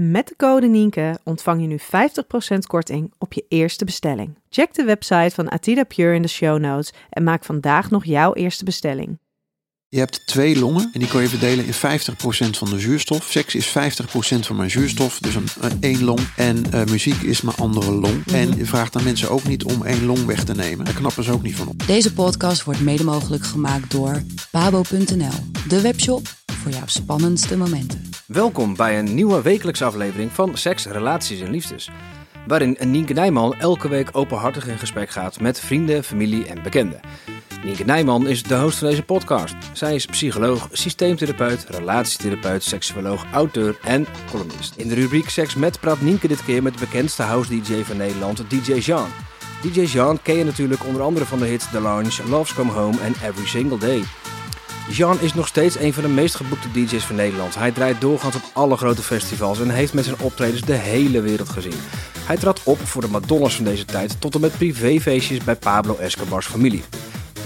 Met de code Nienke ontvang je nu 50% korting op je eerste bestelling. Check de website van Atida Pure in de show notes en maak vandaag nog jouw eerste bestelling. Je hebt twee longen en die kan je verdelen in 50% van de zuurstof. Seks is 50% van mijn zuurstof, dus een, een één long. En eh, muziek is mijn andere long. En je vraagt aan mensen ook niet om één long weg te nemen. Daar knappen ze ook niet van op. Deze podcast wordt mede mogelijk gemaakt door pabo.nl, de webshop voor jouw spannendste momenten. Welkom bij een nieuwe wekelijkse aflevering van Seks, Relaties en Liefdes. Waarin Nienke Nijman elke week openhartig in gesprek gaat met vrienden, familie en bekenden. Nienke Nijman is de host van deze podcast. Zij is psycholoog, systeemtherapeut, relatietherapeut, seksuoloog, auteur en columnist. In de rubriek Seks met praat Nienke dit keer met de bekendste house-dj van Nederland, DJ Jean. DJ Jean ken je natuurlijk onder andere van de hits The Lounge, Love's Come Home en Every Single Day. Jean is nog steeds een van de meest geboekte DJ's van Nederland. Hij draait doorgaans op alle grote festivals en heeft met zijn optredens de hele wereld gezien. Hij trad op voor de Madonnas van deze tijd tot en met privéfeestjes bij Pablo Escobar's familie.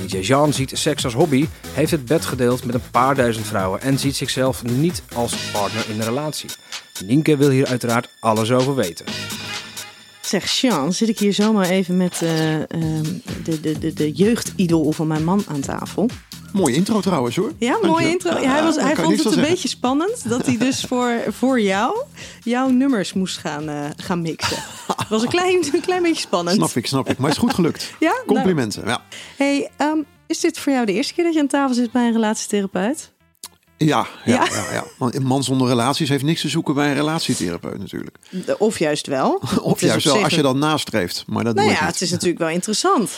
Jean ziet seks als hobby, heeft het bed gedeeld met een paar duizend vrouwen en ziet zichzelf niet als partner in een relatie. Nienke wil hier uiteraard alles over weten. Zeg, Sean, zit ik hier zomaar even met eh, ehm, de, de, de, de jeugdidol van mijn man aan tafel. Mooie intro trouwens hoor. Ja, Dank mooie je. intro. Ja, hij was, hij vond het een zeggen. beetje spannend dat hij dus voor, voor jou jouw nummers moest gaan, eh, gaan mixen. Het was een klein, een klein beetje spannend. Snap ik, snap ik. Maar het is goed gelukt. Ja? Nou, Complimenten. Ja. hey, ehm, is dit voor jou de eerste keer dat je aan tafel zit bij een relatietherapeut? Ja, ja, Ja. ja. ja, Want een man zonder relaties heeft niks te zoeken bij een relatietherapeut natuurlijk. Of juist wel. Of juist wel als je dat nastreeft. Maar dat Nou ja, het is natuurlijk wel interessant.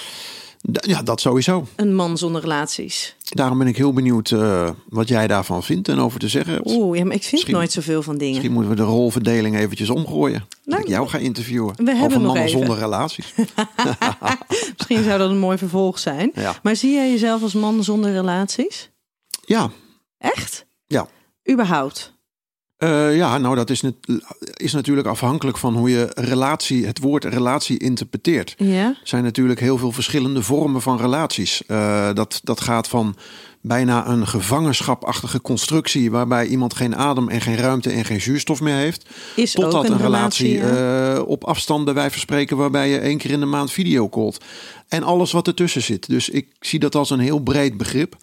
Ja, dat sowieso. Een man zonder relaties. Daarom ben ik heel benieuwd eh, wat jij daarvan vindt en over te zeggen hebt. Oeh, ja, maar ik vind Misschien- nooit zoveel van dingen. Misschien moeten we de rolverdeling eventjes omgooien. Dat Nou, ik jou ga interviewen. we over mannen zonder relaties. Misschien zou dat een mooi vervolg zijn. Ja. Maar zie jij jezelf als man zonder relaties? Ja, Echt? ja. Überhaupt? Eh, ja, nou dat is, net, is natuurlijk afhankelijk van hoe je relatie, het woord relatie interpreteert. Ja? Er zijn natuurlijk heel veel verschillende vormen van relaties. Eh, dat, dat gaat van bijna een gevangenschapachtige constructie... waarbij iemand geen adem en geen ruimte en geen zuurstof meer heeft... Is Totdat ook een relatie, eh, op afstand bij wijze van spreken... waarbij je één keer in de maand videocallt. En alles wat ertussen zit. Dus ik zie dat als een heel breed begrip.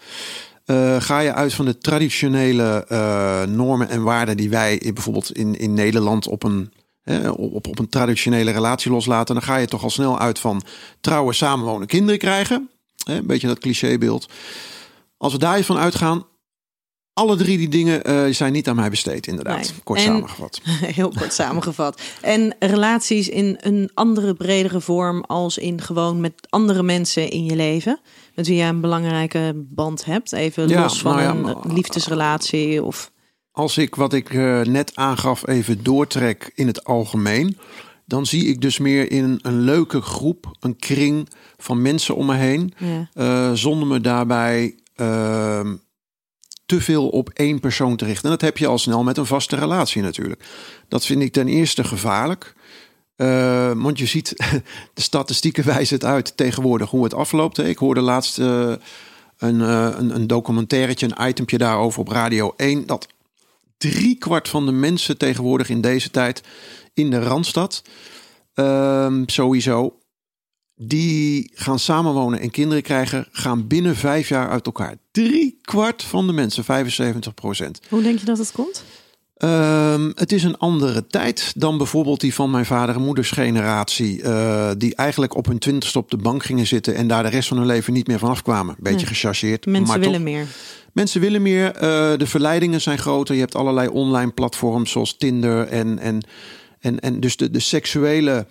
Eh, ga je uit van de traditionele eh, normen en waarden... die wij bijvoorbeeld in, in Nederland op een, hè, op, op een traditionele relatie loslaten... dan ga je toch al snel uit van trouwen, samenwonen, kinderen krijgen. Hè, een beetje dat clichébeeld. Als we daar van uitgaan... alle drie die dingen eh, zijn niet aan mij besteed, inderdaad. Nee. Kort En- samengevat. Heel kort samengevat. En relaties in een andere, bredere vorm als in gewoon met andere mensen in je leven. Met wie jij een belangrijke band hebt. Even Ja, los van nou ja, een liefdesrelatie of... Als ik wat ik eh, net aangaf even doortrek in het algemeen, dan zie ik dus meer in een leuke groep, een kring van mensen om me heen, Ja. eh, zonder me daarbij ehm, te veel op één persoon te richten. En dat heb je al snel met een vaste relatie natuurlijk. Dat vind ik ten eerste gevaarlijk. Eh, want je ziet, de statistieken wijzen het uit tegenwoordig hoe het afloopt. Ik hoorde laatst eh, een, eh, een, een documentairetje, een itempje daarover op Radio 1. Dat driekwart van de mensen tegenwoordig in deze tijd in de Randstad ehm, sowieso die gaan samenwonen en kinderen krijgen, gaan binnen vijf jaar uit elkaar. Drie kwart van de mensen, 75 procent. Hoe denk je dat het komt? Ehm, het is een andere tijd dan bijvoorbeeld die van mijn vader en moeders generatie. eh, die eigenlijk op hun twintigste op de bank gingen zitten en daar de rest van hun leven niet meer van afkwamen. Beetje Nee. gechargeerd. Mensen maar willen toch. meer. Mensen willen meer. eh, de verleidingen zijn groter. Je hebt allerlei online platforms zoals Tinder. En, en, en, en dus de, de seksuele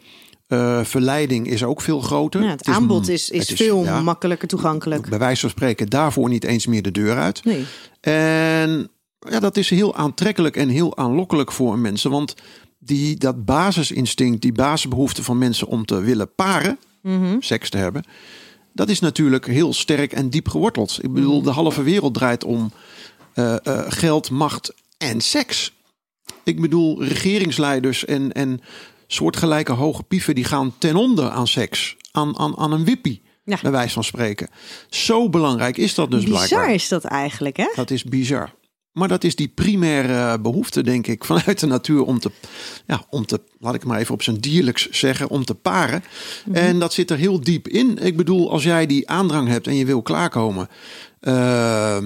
eh, verleiding is ook veel groter. Ja, het, aanbod is, is veel ja, makkelijker toegankelijk. Bij wijze van spreken daarvoor niet eens meer de deur uit. Nee. En ja, dat is heel aantrekkelijk en heel aanlokkelijk voor mensen. Want die, dat basisinstinct, die basisbehoefte van mensen om te willen paren, Mhm. seks te hebben, dat is natuurlijk heel sterk en diep geworteld. Ik bedoel, de halve wereld draait om eh, eh, geld, macht en seks. Ik bedoel, regeringsleiders en, en soortgelijke hoge pieven die gaan ten onder aan seks. Aan, aan, aan een wippie, Ja. bij wijze van spreken. Zo belangrijk is dat dus Bizar blijkbaar. is dat eigenlijk, hè? Dat is bizar. Maar dat is die primaire behoefte, denk ik, vanuit de natuur om te, ja, om te, laat ik maar even op zijn dierlijks zeggen, om te paren. En dat zit er heel diep in. Ik bedoel, als jij die aandrang hebt en je wil klaarkomen, eh,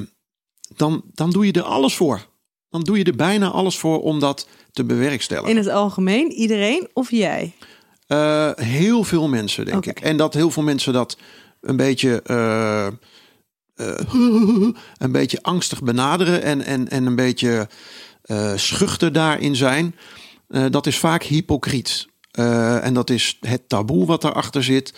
dan, dan doe je er alles voor. Dan doe je er bijna alles voor om dat te bewerkstelligen. In het algemeen, iedereen of jij? Eh, heel veel mensen, denk ik. En dat heel veel mensen dat een beetje, eh, eh, een beetje angstig benaderen en, en, en een beetje schuchter daarin zijn. Dat is vaak hypocriet. En dat is het taboe wat daarachter zit,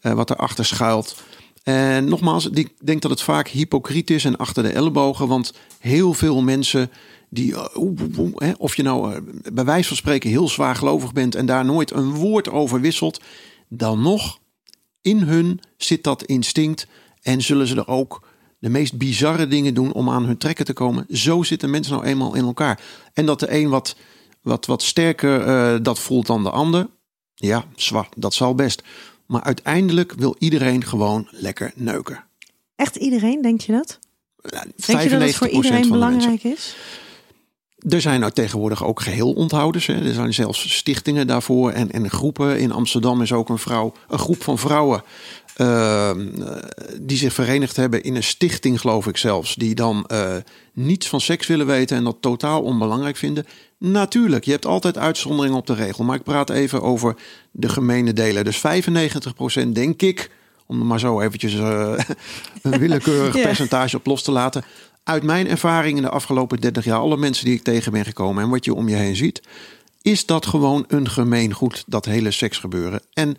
wat erachter schuilt. En nogmaals, ik denk dat het vaak hypocriet is en achter de ellebogen. Want heel veel mensen die, eh, of je nou eh, bij wijze van spreken heel zwaar gelovig bent en daar nooit een woord over wisselt, dan nog in hun zit dat instinct en zullen ze er ook de meest bizarre dingen doen om aan hun trekken te komen. Zo zitten mensen nou eenmaal in elkaar. En dat de een wat, wat, wat sterker eh, dat voelt dan de ander, ja, zwaar, dat zal best. Maar uiteindelijk wil iedereen gewoon lekker neuken. Echt iedereen, denk je dat? Ja, Denk je dat het voor 95% iedereen belangrijk is? Er zijn nou tegenwoordig ook geheel onthouders. Hè. Er zijn zelfs stichtingen daarvoor en, en groepen. In Amsterdam is ook een, vrouw, een groep van vrouwen eh, die zich verenigd hebben in een stichting, geloof ik zelfs. Die dan eh, niets van seks willen weten en dat totaal onbelangrijk vinden. Natuurlijk, je hebt altijd uitzonderingen op de regel. Maar ik praat even over de gemene delen. Dus 95% denk ik, om er maar zo eventjes eh, een willekeurig Ja. percentage op los te laten. Uit mijn ervaring in de afgelopen 30 jaar, alle mensen die ik tegen ben gekomen en wat je om je heen ziet, is dat gewoon een gemeen goed, dat hele seksgebeuren. En,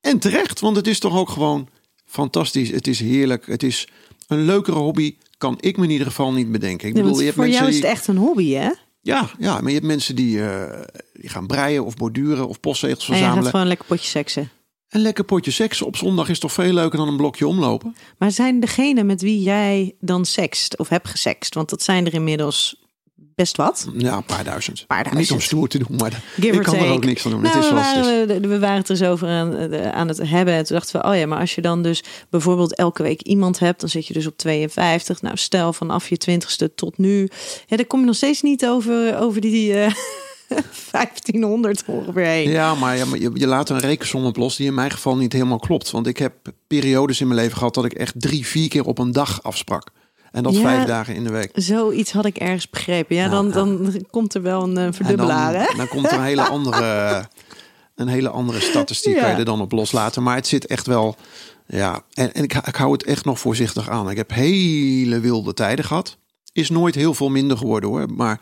en terecht, want het is toch ook gewoon fantastisch. Het is heerlijk. Het is een leukere hobby, kan ik me in ieder geval niet bedenken. Ik bedoel, je hebt voor jou is het die- echt een hobby, hè? ja, ja, maar je hebt mensen die, eh, die gaan breien of borduren of postzegels En je gaat verzamelen. gewoon lekker potje seksen. Een lekker potje seks op zondag is toch veel leuker dan een blokje omlopen? Maar zijn degene met wie jij dan sekst of hebt gesext, want dat zijn er inmiddels best wat. Ja, een paar duizend. Paar Niet duizend. om stoer te doen, maar Give ik kan er ook niks aan doen. Nou, het is we, zoals het is. waren, we- waren het er zo over aan, aan het hebben. En toen dachten we, oh ja, maar als je dan dus bijvoorbeeld elke week iemand hebt, dan zit je dus op 52. Nou, stel vanaf je twintigste tot nu. Ja, dan kom je nog steeds niet over, over die eh 1500 ongeveer heen. Ja, maar, ja, maar je, je laat een rekensom op los die in mijn geval niet helemaal klopt. Want ik heb periodes in mijn leven gehad dat ik echt drie, vier keer op een dag afsprak. En dat Ja. vijf dagen in de week. Zoiets had ik ergens begrepen. Ja, Ja, dan, dan komt er wel een eh, verdubbelaar, dan, hè? dan komt er een hele andere, een hele andere statistiek Ja. er dan op loslaten. Maar het zit echt wel, ja. En, en ik, ik hou het echt nog voorzichtig aan. Ik heb hele wilde tijden gehad. Is nooit heel veel minder geworden hoor. Maar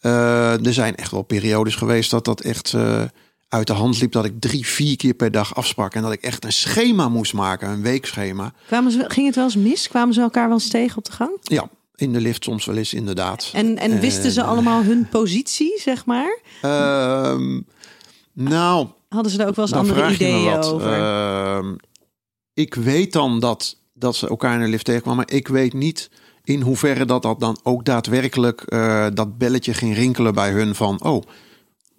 eh, er zijn echt wel periodes geweest dat dat echt eh, uit de hand liep. Dat ik drie, vier keer per dag afsprak. En dat ik echt een schema moest maken, een weekschema. Kwamen ze, ging het wel eens mis? Kwamen ze elkaar wel eens tegen op de gang? Ja, in de lift soms wel eens inderdaad. En, en wisten ze En, allemaal hun positie, zeg maar? Ehm, nou, Hadden ze daar ook wel eens andere ideeën over? Ehm, ik weet dan dat, dat ze elkaar in de lift tegenkwamen. Maar ik weet niet in hoeverre dat, dat dan ook daadwerkelijk eh, dat belletje ging rinkelen bij hun van... Oh,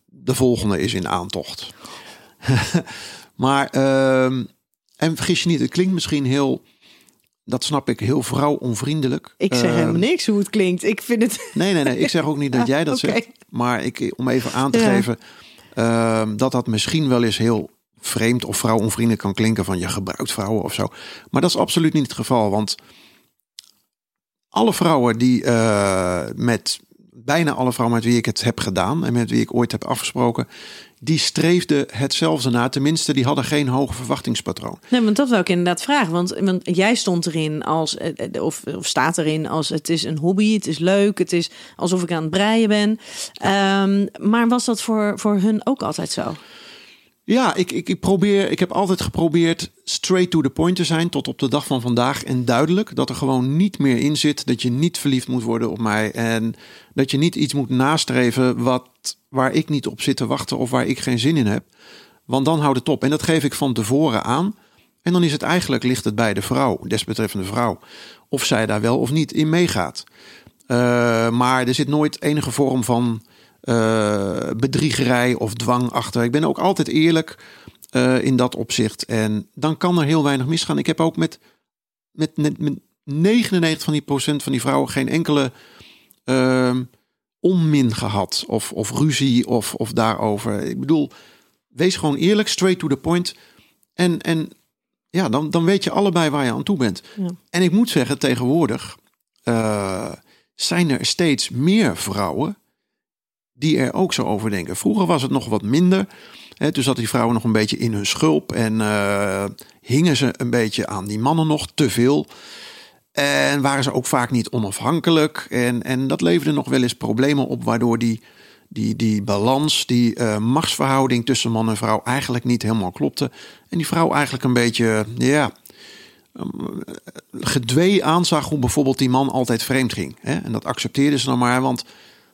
de volgende is in aantocht. maar, ehm, en vergis je niet, het klinkt misschien heel... Dat snap ik, heel vrouwonvriendelijk. ik zeg Ehm, helemaal niks hoe het klinkt. Ik vind het... Nee, nee, nee. Ik zeg ook niet dat jij dat zegt. Maar ik, om even aan te Ja. geven ehm, dat dat misschien wel eens heel vreemd of vrouwonvriendelijk kan klinken van je gebruikt vrouwen of zo. Maar dat is absoluut niet het geval. Want alle vrouwen die uh, met bijna alle vrouwen met wie ik het heb gedaan en met wie ik ooit heb afgesproken, die streefden hetzelfde na. Tenminste, die hadden geen hoge verwachtingspatroon. Nee, want dat wil ik inderdaad vragen. Want, want jij stond erin als, eh, of, of staat erin als het is een hobby, het is leuk, het is alsof ik aan het breien ben. Um, maar was dat voor, voor hun ook altijd zo? Ja, ik, ik, ik, probeer, ik heb altijd geprobeerd straight to the point te zijn tot op de dag van vandaag. En duidelijk dat er gewoon niet meer in zit dat je niet verliefd moet worden op mij. En dat je niet iets moet nastreven wat, waar ik niet op zit te wachten of waar ik geen zin in heb. Want dan houdt het op. En dat geef ik van tevoren aan. En dan is het eigenlijk, ligt het bij de vrouw, desbetreffende vrouw, of zij daar wel of niet in meegaat. Uh, maar er zit nooit enige vorm van uh, bedriegerij of dwang achter. Ik ben ook altijd eerlijk uh, in dat opzicht. En dan kan er heel weinig misgaan. Ik heb ook met, met, met, 99 van die procent van die vrouwen geen enkele uh, onmin gehad. Of, of ruzie of, of daarover. Ik bedoel, wees gewoon eerlijk, straight to the point. En, en ja, dan, dan weet je allebei waar je aan toe bent. Ja. En ik moet zeggen, tegenwoordig uh, zijn er steeds meer vrouwen die er ook zo over denken. Vroeger was het nog wat minder. Hè, toen zat die vrouwen nog een beetje in hun schulp en uh, hingen ze een beetje aan die mannen nog te veel. En waren ze ook vaak niet onafhankelijk. En, en dat leverde nog wel eens problemen op, waardoor die, die, die balans, die uh, machtsverhouding tussen man en vrouw eigenlijk niet helemaal klopte. En die vrouw eigenlijk een beetje, ja, gedwee aanzag hoe bijvoorbeeld die man altijd vreemd ging. Hè? En dat accepteerde ze dan maar, want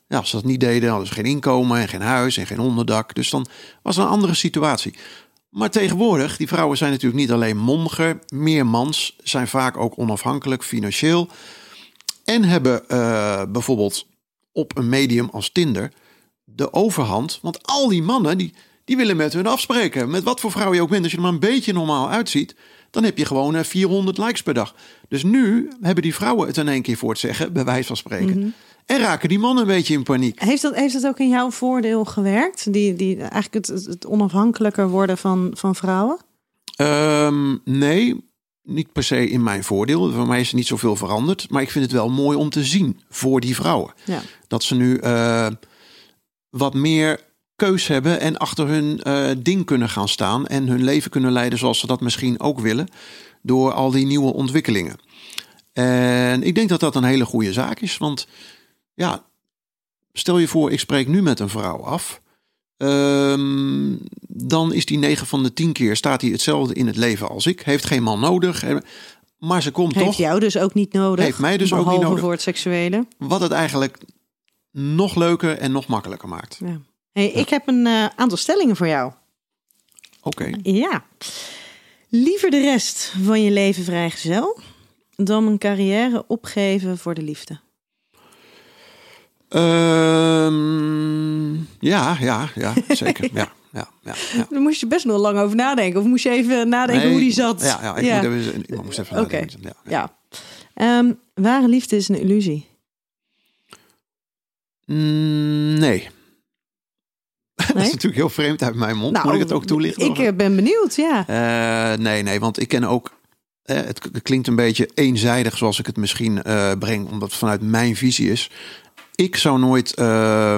ja, als ze dat niet deden, hadden ze geen inkomen en geen huis en geen onderdak. Dus dan was het een andere situatie. Maar tegenwoordig, die vrouwen zijn natuurlijk niet alleen mondiger, meer mans, zijn vaak ook onafhankelijk financieel. En hebben uh, bijvoorbeeld op een medium als Tinder de overhand. Want al die mannen, die, die willen met hun afspreken. Met wat voor vrouw je ook bent, als je er maar een beetje normaal uitziet, dan heb je gewoon 400 likes per dag. Dus nu hebben die vrouwen het in één keer voor het zeggen, bij wijze van spreken. -hmm. En raken die mannen een beetje in paniek. Heeft dat, heeft dat ook in jouw voordeel gewerkt? Die, die, eigenlijk het, het onafhankelijker worden van, van vrouwen? Um, nee, niet per se in mijn voordeel. Voor mij is er niet zoveel veranderd. Maar ik vind het wel mooi om te zien voor die vrouwen. Ja. Dat ze nu uh, wat meer keus hebben en achter hun uh, ding kunnen gaan staan. En hun leven kunnen leiden zoals ze dat misschien ook willen. Door al die nieuwe ontwikkelingen. En ik denk dat dat een hele goede zaak is. Want ja, stel je voor, ik spreek nu met een vrouw af. Um, dan is die 9 van de 10 keer staat hij hetzelfde in het leven als ik. Heeft geen man nodig. Maar ze komt heeft toch. Heeft jou dus ook niet nodig. Heeft mij dus ook niet nodig. voor het seksuele. Wat het eigenlijk nog leuker en nog makkelijker maakt. Ja. Hey, Ik heb een uh, aantal stellingen voor jou. Oké. Okay. Ja. Liever de rest van je leven vrijgezel dan een carrière opgeven voor de liefde. Um, ja, ja, ja, zeker. ja, ja, ja, ja. Daar moest je best nog lang over nadenken. Of moest je even nadenken nee, hoe die zat? Ja, ja, ik, ja. Moet, even, ik moest even okay. nadenken. Ja, ja. Um, ware liefde is een illusie? Mm, nee. nee. dat is natuurlijk heel vreemd uit mijn mond. Nou, Moet ik het ook toelichten? Ik of? ben benieuwd, ja. Uh, nee, nee, want ik ken ook het klinkt een beetje eenzijdig zoals ik het misschien uh, breng, omdat het vanuit mijn visie is ik zou nooit uh,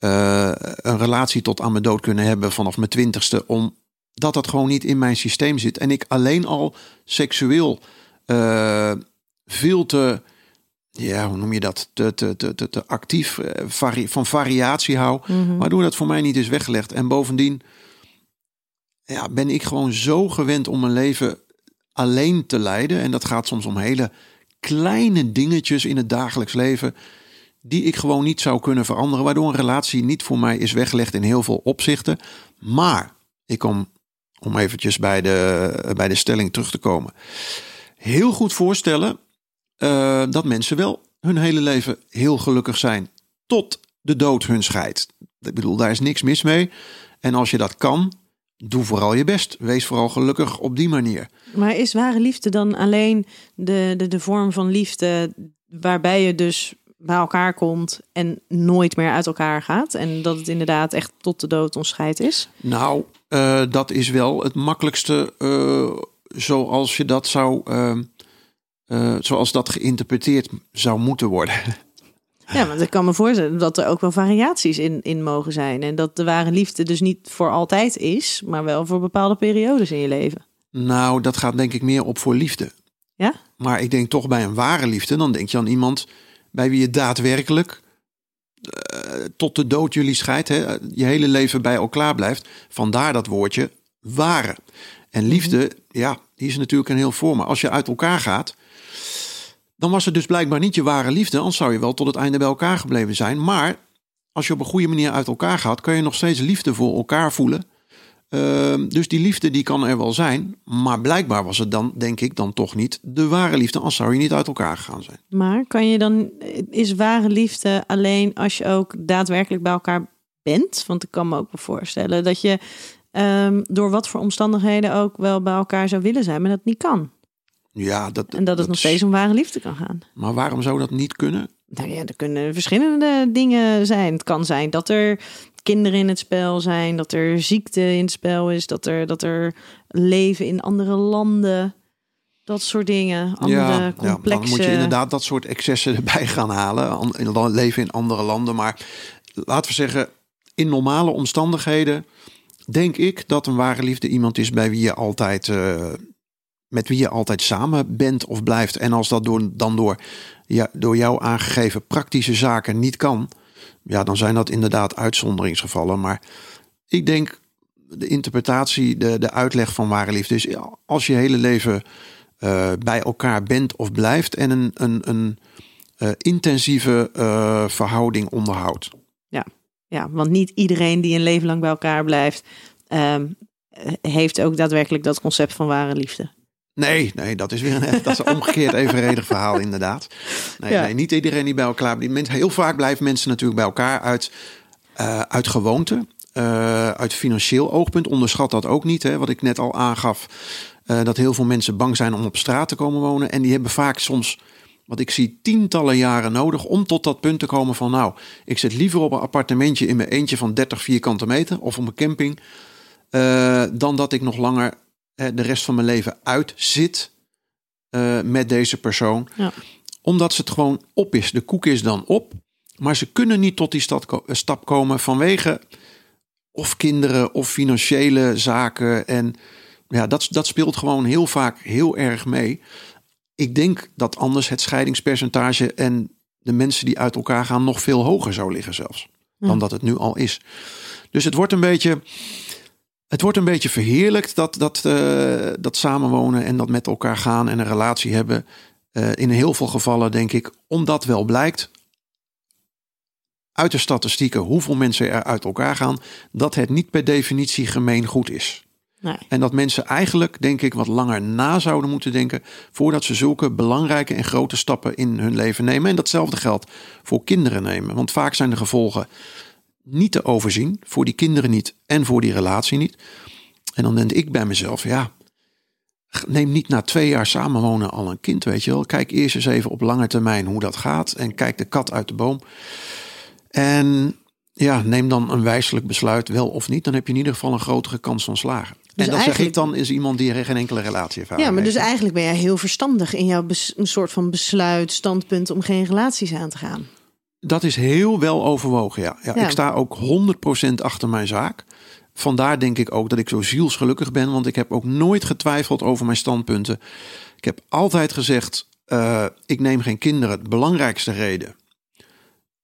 uh, een relatie tot aan mijn dood kunnen hebben vanaf mijn twintigste, omdat dat gewoon niet in mijn systeem zit. En ik alleen al seksueel uh, veel te, ja, hoe noem je dat, te, te, te, te, te actief vari van variatie hou, mm -hmm. waardoor dat voor mij niet is weggelegd. En bovendien ja, ben ik gewoon zo gewend om mijn leven alleen te leiden. En dat gaat soms om hele kleine dingetjes in het dagelijks leven die ik gewoon niet zou kunnen veranderen, waardoor een relatie niet voor mij is weggelegd in heel veel opzichten. Maar ik kom, om eventjes bij de, bij de stelling terug te komen, heel goed voorstellen uh, dat mensen wel hun hele leven heel gelukkig zijn tot de dood hun scheidt. Ik bedoel, daar is niks mis mee. En als je dat kan, doe vooral je best. Wees vooral gelukkig op die manier. Maar is ware liefde dan alleen de, de, de vorm van liefde waarbij je dus bij elkaar komt en nooit meer uit elkaar gaat. En dat het inderdaad echt tot de dood ons scheidt is. Nou, eh, dat is wel het makkelijkste eh, zoals je dat zou. eh, zoals dat geïnterpreteerd zou moeten worden. Ja, want ik kan me voorstellen dat er ook wel variaties in, in mogen zijn. En dat de ware liefde dus niet voor altijd is, maar wel voor bepaalde periodes in je leven. Nou, dat gaat denk ik meer op voor liefde. Ja? Maar ik denk toch bij een ware liefde, dan denk je aan iemand bij wie je daadwerkelijk eh, tot de dood jullie scheidt, hè, je hele leven bij elkaar blijft. Vandaar dat woordje ware. En liefde, ja, die is natuurlijk een heel vorm. Maar als je uit elkaar gaat, dan was het dus blijkbaar niet je ware liefde. Anders zou je wel tot het einde bij elkaar gebleven zijn. Maar als je op een goede manier uit elkaar gaat, kan je nog steeds liefde voor elkaar voelen. Ehm, dus die liefde die kan er wel zijn. Maar blijkbaar was het dan, denk ik, dan toch niet de ware liefde. Anders zou je niet uit elkaar gegaan zijn. Maar kan je dan, is ware liefde alleen als je ook daadwerkelijk bij elkaar bent? Want ik kan me ook wel voorstellen dat je ehm, door wat voor omstandigheden ook wel bij elkaar zou willen zijn, maar dat niet kan. Ja, dat, En dat het nog steeds om ware liefde kan gaan. Maar waarom zou dat niet kunnen? Nou ja, er kunnen verschillende dingen zijn. Het kan zijn dat er kinderen in het spel zijn, dat er ziekte in het spel is, dat er, dat er leven in andere landen, dat soort dingen. Andere ja, complexe. dan moet je inderdaad dat soort excessen erbij gaan halen. In leven in andere landen. Maar laten we zeggen, in normale omstandigheden denk ik dat een ware liefde iemand is bij wie je altijd. eh, met wie je altijd samen bent of blijft. En als dat door, dan door, ja, door jou aangegeven praktische zaken niet kan, ja, dan zijn dat inderdaad uitzonderingsgevallen. Maar ik denk de interpretatie, de, de uitleg van ware liefde is ja, als je hele leven eh, bij elkaar bent of blijft en een, een, een eh, intensieve eh, verhouding onderhoudt. Ja, want niet iedereen die een leven lang bij elkaar blijft, ehm, heeft ook daadwerkelijk dat concept van ware liefde. Nee, nee, dat is weer een, dat is een omgekeerd evenredig verhaal inderdaad. Nee, Ja. nee, niet iedereen die bij elkaar mensen, Heel vaak blijven mensen natuurlijk bij elkaar uit, eh, uit gewoonte. eh, uit financieel oogpunt. Onderschat dat ook niet. Hè, wat ik net al aangaf. eh, dat heel veel mensen bang zijn om op straat te komen wonen. En die hebben vaak soms, wat ik zie, tientallen jaren nodig om tot dat punt te komen van nou, ik zit liever op een appartementje in mijn eentje van 30 vierkante meter of op een camping. dan dat ik nog langer de rest van mijn leven uitzit eh, met deze persoon. Ja. Omdat ze het gewoon op is. De koek is dan op. Maar ze kunnen niet tot die stad eh, stap komen vanwege of kinderen of financiële zaken. En ja, dat, dat speelt gewoon heel vaak heel erg mee. Ik denk dat anders het scheidingspercentage en de mensen die uit elkaar gaan nog veel hoger zou liggen zelfs. Dan dat het nu al is. Dus het wordt een beetje, het wordt een beetje verheerlijkt dat, dat, eh, dat samenwonen en dat met elkaar gaan en een relatie hebben. Eh, in heel veel gevallen denk ik, omdat wel blijkt uit de statistieken hoeveel mensen er uit elkaar gaan, dat het niet per definitie gemeen goed is. Nee. En dat mensen eigenlijk, denk ik, wat langer na zouden moeten denken voordat ze zulke belangrijke en grote stappen in hun leven nemen. En datzelfde geldt voor kinderen nemen. Want vaak zijn de gevolgen niet te overzien, voor die kinderen niet en voor die relatie niet. En dan denk ik bij mezelf, ja, neem niet na twee jaar samenwonen al een kind, weet je wel. Kijk eerst eens even op lange termijn hoe dat gaat en kijk de kat uit de boom. En ja, neem dan een wijselijk besluit, wel of niet. Dan heb je in ieder geval een grotere kans van slagen. en dat zeg ik dan is iemand die geen enkele relatie heeft. Ja, maar dus eigenlijk ben jij heel verstandig in jouw een soort van besluit, standpunt om geen relaties aan te gaan. Dat is heel wel overwogen, ja. ja, Ja. Ik sta ook 100% achter mijn zaak. Vandaar denk ik ook dat ik zo zielsgelukkig ben. Want ik heb ook nooit getwijfeld over mijn standpunten. Ik heb altijd gezegd, eh, ik neem geen kinderen. De belangrijkste reden.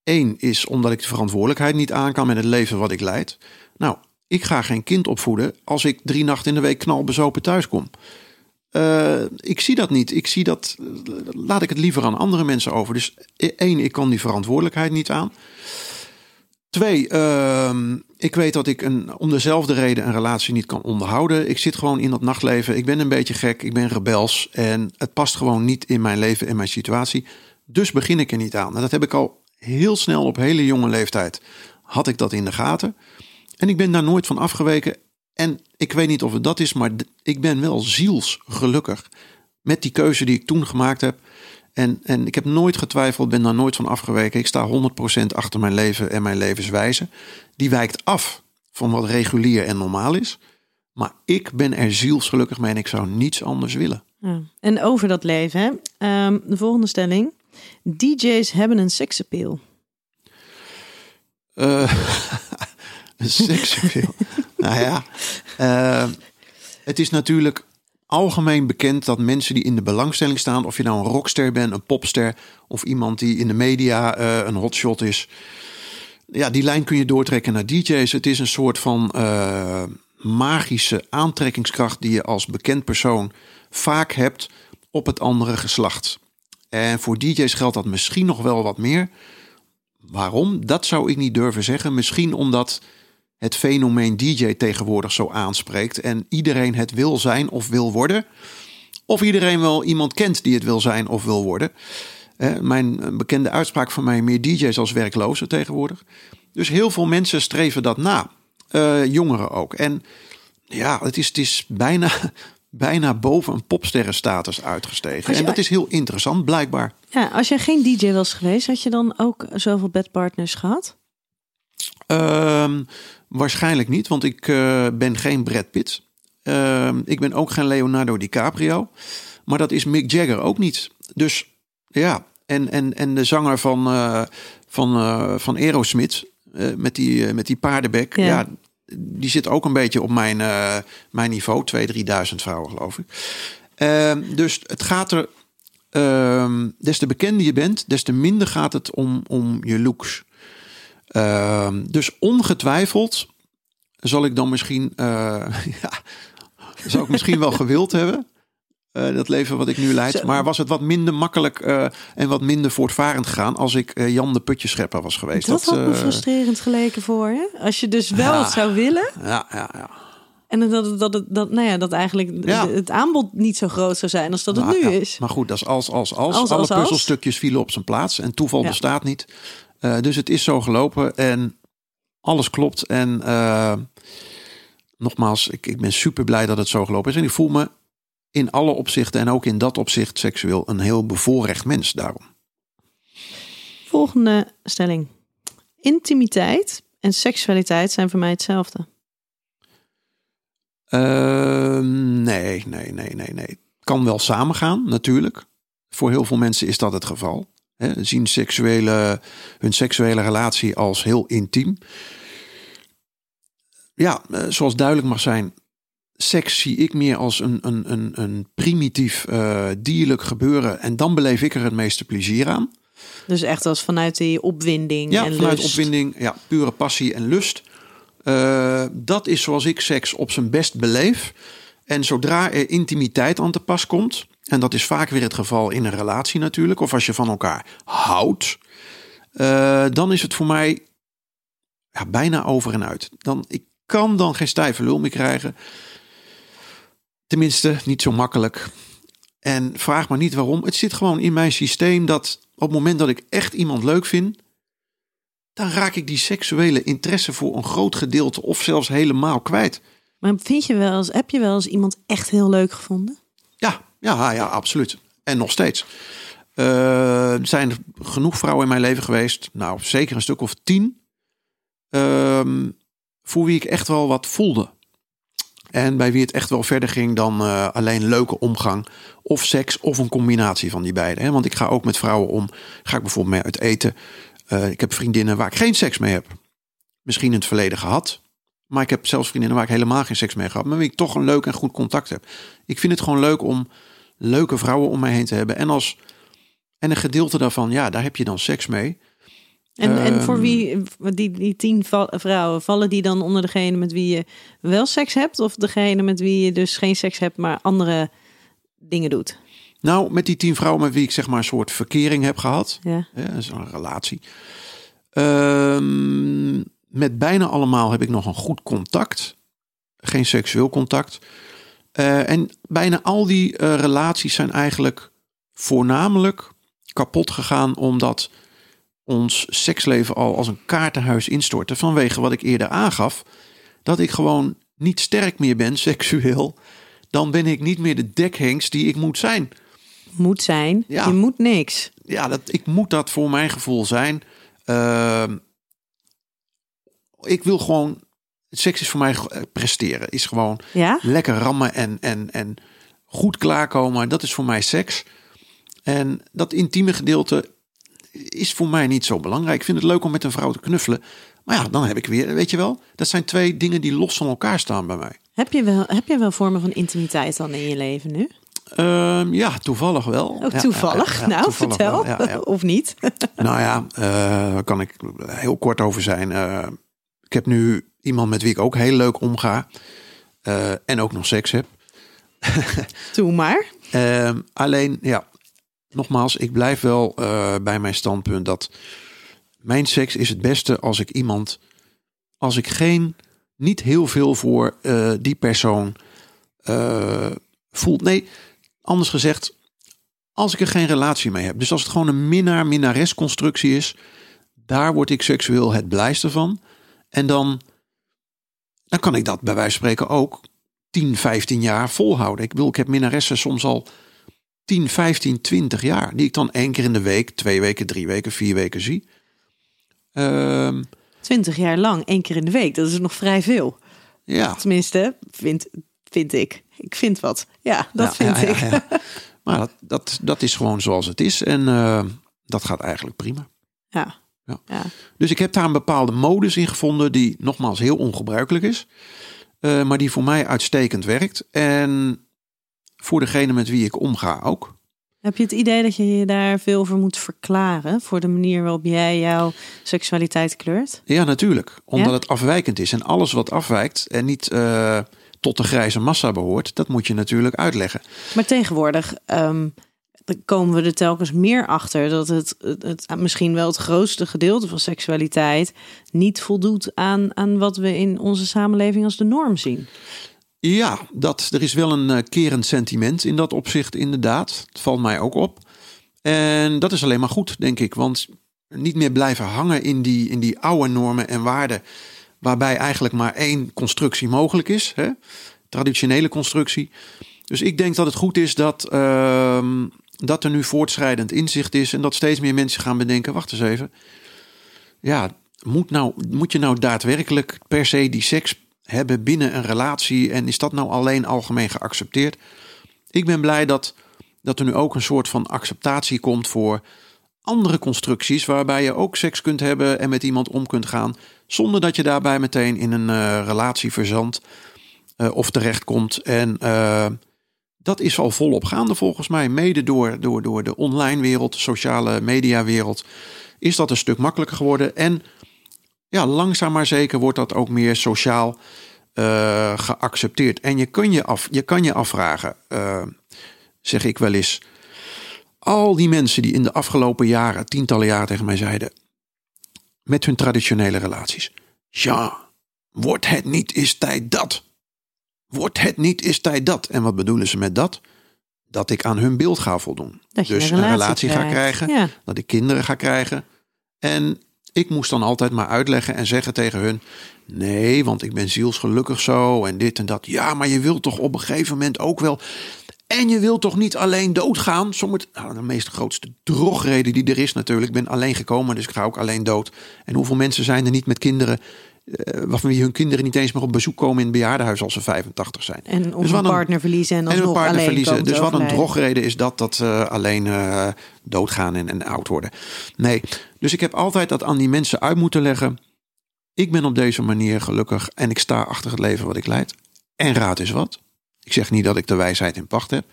Eén is omdat ik de verantwoordelijkheid niet aan kan met het leven wat ik leid. Nou, ik ga geen kind opvoeden als ik drie nachten in de week knalbezopen thuis kom. Eh, ik zie dat niet. Ik zie dat. Laat ik het liever aan andere mensen over. Dus e- één, ik kan die verantwoordelijkheid niet aan. Twee, ehm, ik weet dat ik een, om dezelfde reden een relatie niet kan onderhouden. Ik zit gewoon in dat nachtleven. Ik ben een beetje gek. Ik ben rebels. En het past gewoon niet in mijn leven en mijn situatie. Dus begin ik er niet aan. En dat heb ik al heel snel op hele jonge leeftijd. Had ik dat in de gaten. En ik ben daar nooit van afgeweken. En ik weet niet of het dat is, maar ik ben wel zielsgelukkig met die keuze die ik toen gemaakt heb. En, en ik heb nooit getwijfeld, ben daar nooit van afgeweken. Ik sta 100% achter mijn leven en mijn levenswijze. Die wijkt af van wat regulier en normaal is. Maar ik ben er zielsgelukkig mee en ik zou niets anders willen. Ja. En over dat leven, hè? Ehm, de volgende stelling. DJ's hebben een seksappeal. Uh, seksappeal. nou ja, uh, het is natuurlijk algemeen bekend dat mensen die in de belangstelling staan, of je nou een rockster bent, een popster of iemand die in de media uh, een hotshot is, ja, die lijn kun je doortrekken naar DJ's. Het is een soort van uh, magische aantrekkingskracht die je als bekend persoon vaak hebt op het andere geslacht. En voor DJ's geldt dat misschien nog wel wat meer. Waarom? Dat zou ik niet durven zeggen. Misschien omdat het fenomeen DJ tegenwoordig zo aanspreekt en iedereen het wil zijn of wil worden. Of iedereen wel iemand kent die het wil zijn of wil worden. Mijn bekende uitspraak van mij: meer DJ's als werklozen tegenwoordig. Dus heel veel mensen streven dat na. Uh, jongeren ook. En ja, het is, het is bijna, bijna boven een popsterrenstatus uitgestegen. En dat is heel interessant, blijkbaar. Ja, als je geen DJ was geweest, had je dan ook zoveel bedpartners gehad? Um, waarschijnlijk niet, want ik uh, ben geen Brad Pitt. Uh, ik ben ook geen Leonardo DiCaprio. Maar dat is Mick Jagger ook niet. Dus ja, en, en, en de zanger van, uh, van, van Aerosmith, met, die, met die paardenbek, ja. ja. die zit ook een beetje op mijn, mijn niveau. 2.000, 3.000 vrouwen, geloof ik. Ehm, dus het gaat er. Ehm, des te bekender je bent, des te minder gaat het om, om je looks. Uh, dus ongetwijfeld zal ik dan misschien, uh, ja, zou ik misschien wel gewild hebben. Uh, dat leven wat ik nu leid. Maar was het wat minder makkelijk uh, en wat minder voortvarend gegaan als ik Jan de Putjeschepper was geweest. Dat, dat had me frustrerend geleken voor je. Als je dus wel ja, het zou willen. Ja, ja, ja. En dat, dat, dat, dat, nou ja, dat eigenlijk ja. het aanbod niet zo groot zou zijn als dat het nou, nu ja. is. Maar goed, dat is als, als, als. Als, Alle als, als. puzzelstukjes vielen op zijn plaats. En toeval bestaat niet. Uh, dus het is zo gelopen en alles klopt. En uh, nogmaals, ik, ik ben super blij dat het zo gelopen is. En ik voel me in alle opzichten en ook in dat opzicht seksueel een heel bevoorrecht mens daarom. Volgende stelling. Intimiteit en seksualiteit zijn voor mij hetzelfde. Uh, nee, nee, nee, nee, nee. Kan wel samengaan, natuurlijk. Voor heel veel mensen is dat het geval. He, zien seksuele, hun seksuele relatie als heel intiem. Ja, eh, zoals duidelijk mag zijn, seks zie ik meer als een, een, een, een primitief uh, dierlijk gebeuren. En dan beleef ik er het meeste plezier aan. Dus echt als vanuit die opwinding Ja, en vanuit lust. opwinding, ja, pure passie en lust. Uh, dat is zoals ik seks op zijn best beleef. En zodra er intimiteit aan te pas komt, en dat is vaak weer het geval in een relatie natuurlijk, of als je van elkaar houdt, uh, dan is het voor mij ja, bijna over en uit. Dan, ik kan dan geen stijve lul meer krijgen. Tenminste, niet zo makkelijk. En vraag maar niet waarom. Het zit gewoon in mijn systeem dat op het moment dat ik echt iemand leuk vind, dan raak ik die seksuele interesse voor een groot gedeelte of zelfs helemaal kwijt. Maar vind je wel eens, heb je wel eens iemand echt heel leuk gevonden? Ja, ja, absoluut. En nog steeds. Uh, er zijn genoeg vrouwen in mijn leven geweest, nou zeker een stuk of tien, uh, voor wie ik echt wel wat voelde. En bij wie het echt wel verder ging dan uh, alleen leuke omgang of seks of een combinatie van die beide. Hè? Want ik ga ook met vrouwen om, ga ik bijvoorbeeld mee uit eten. Uh, ik heb vriendinnen waar ik geen seks mee heb. Misschien in het verleden gehad. Maar ik heb zelfs vriendinnen waar ik helemaal geen seks mee gehad. Maar wie ik toch een leuk en goed contact heb. Ik vind het gewoon leuk om leuke vrouwen om mij heen te hebben. En, als, en een gedeelte daarvan, ja, daar heb je dan seks mee. En, Ehm, en voor wie, die, die tien vrouwen, vallen die dan onder degene met wie je wel seks hebt? Of degene met wie je dus geen seks hebt, maar andere dingen doet? Nou, met die tien vrouwen met wie ik zeg maar een soort verkering heb gehad. Ja. Ja, dat is een relatie. Ehm, met bijna allemaal heb ik nog een goed contact. Geen seksueel contact. Uh, en bijna al die uh, relaties zijn eigenlijk voornamelijk kapot gegaan omdat ons seksleven al als een kaartenhuis instortte. Vanwege wat ik eerder aangaf. Dat ik gewoon niet sterk meer ben seksueel. Dan ben ik niet meer de dekhengst die ik moet zijn. moet zijn. Ja. Je moet niks. ja, dat, ik moet dat voor mijn gevoel zijn. Ehm, ik wil gewoon. Seks is voor mij eh, presteren. Is gewoon Ja? lekker rammen en, en, en goed klaarkomen. Dat is voor mij seks. En dat intieme gedeelte is voor mij niet zo belangrijk. Ik vind het leuk om met een vrouw te knuffelen. Maar ja, dan heb ik weer, weet je wel, dat zijn twee dingen die los van elkaar staan bij mij. Heb je, wel, heb je wel vormen van intimiteit dan in je leven nu? Ehm, ja, toevallig wel. Ook Oh, toevallig? ja, ja, nou, toevallig vertel. of niet? Nou ja, eh, daar kan ik heel kort over zijn. Eh, ik heb nu iemand met wie ik ook heel leuk omga. eh, en ook nog seks heb. Doe maar. Ehm, alleen, ja, nogmaals, ik blijf wel eh, bij mijn standpunt dat mijn seks is het beste als ik iemand, als ik geen, niet heel veel voor eh, die persoon eh, voel. Nee, anders gezegd, als ik er geen relatie mee heb. Dus als het gewoon een minnaar-minnares constructie is, daar word ik seksueel het blijste van. En dan, dan kan ik dat bij wijze van spreken ook 10, 15 jaar volhouden. Ik bedoel, ik heb minnaressen soms al 10, 15, 20 jaar. Die ik dan één keer in de week, twee weken, drie weken, vier weken zie. Ehm, Twintig jaar lang, één keer in de week. Dat is nog vrij veel. ja, Tenminste, vind, vind ik. Ik vind wat. Ja, dat Ja, vind ja, ik. ja, ja. Maar dat, dat, dat is gewoon zoals het is. En eh, dat gaat eigenlijk prima. Ja. Ja. ja. Dus ik heb daar een bepaalde modus in gevonden die nogmaals heel ongebruikelijk is. eh, maar die voor mij uitstekend werkt. En voor degene met wie ik omga ook. Heb je het idee dat je je daar veel voor moet verklaren? Voor de manier waarop jij jouw seksualiteit kleurt? Ja, natuurlijk. Omdat Ja? het afwijkend is. En alles wat afwijkt en niet eh, tot de grijze massa behoort, dat moet je natuurlijk uitleggen. Maar tegenwoordig ehm, komen we er telkens meer achter dat het, het, het misschien wel het grootste gedeelte van seksualiteit niet voldoet aan, aan wat we in onze samenleving als de norm zien. Ja, dat, er is wel een eh, kerend sentiment in dat opzicht, inderdaad. Het valt mij ook op. En dat is alleen maar goed, denk ik. Want niet meer blijven hangen in die, in die oude normen en waarden. Waarbij eigenlijk maar één constructie mogelijk is. Hè? Traditionele constructie. Dus ik denk dat het goed is dat, ehm, dat er nu voortschrijdend inzicht is. En dat steeds meer mensen gaan bedenken: wacht eens even. Ja, moet, nou, moet je nou daadwerkelijk per se die seks hebben binnen een relatie? En is dat nou alleen algemeen geaccepteerd? Ik ben blij dat, dat er nu ook een soort van acceptatie komt voor andere constructies. Waarbij je ook seks kunt hebben en met iemand om kunt gaan. Zonder dat je daarbij meteen in een eh, relatie verzandt eh, of terechtkomt. En eh, dat is al volop gaande volgens mij. Mede door, door, door de online wereld, sociale media wereld. Is dat een stuk makkelijker geworden. En ja, langzaam maar zeker wordt dat ook meer sociaal eh, geaccepteerd. En je kan je, af, je, kan je afvragen, eh, zeg ik wel eens. Al die mensen die in de afgelopen jaren, tientallen jaren tegen mij zeiden. met hun traditionele relaties. Ja, wordt het niet is tijd dat? Wordt het niet is tijd dat? En wat bedoelen ze met dat? Dat ik aan hun beeld ga voldoen. Dat je dus een relatie, relatie ga krijgen Ja. dat ik kinderen ga krijgen. En ik moest dan altijd maar uitleggen en zeggen tegen hun: nee, want ik ben zielsgelukkig zo en dit en dat. Ja, maar je wilt toch op een gegeven moment ook wel. En je wilt toch niet alleen doodgaan? Sommige, nou, de meest grootste drogreden die er is natuurlijk. Ik ben alleen gekomen, dus ik ga ook alleen dood. En hoeveel mensen zijn er niet met kinderen, eh, waarvan hun kinderen niet eens meer op bezoek komen in het bejaardenhuis als ze 85 zijn? En of Dus een een- partner verliezen en En hun partner alleen verliezen. Dus wat een drogreden is dat, dat eh, alleen eh, doodgaan en, en oud worden. Nee, dus ik heb altijd dat aan die mensen uit moeten leggen. Ik ben op deze manier gelukkig en ik sta achter het leven wat ik leid. En raad is wat. Ik zeg niet dat ik de wijsheid in pacht heb.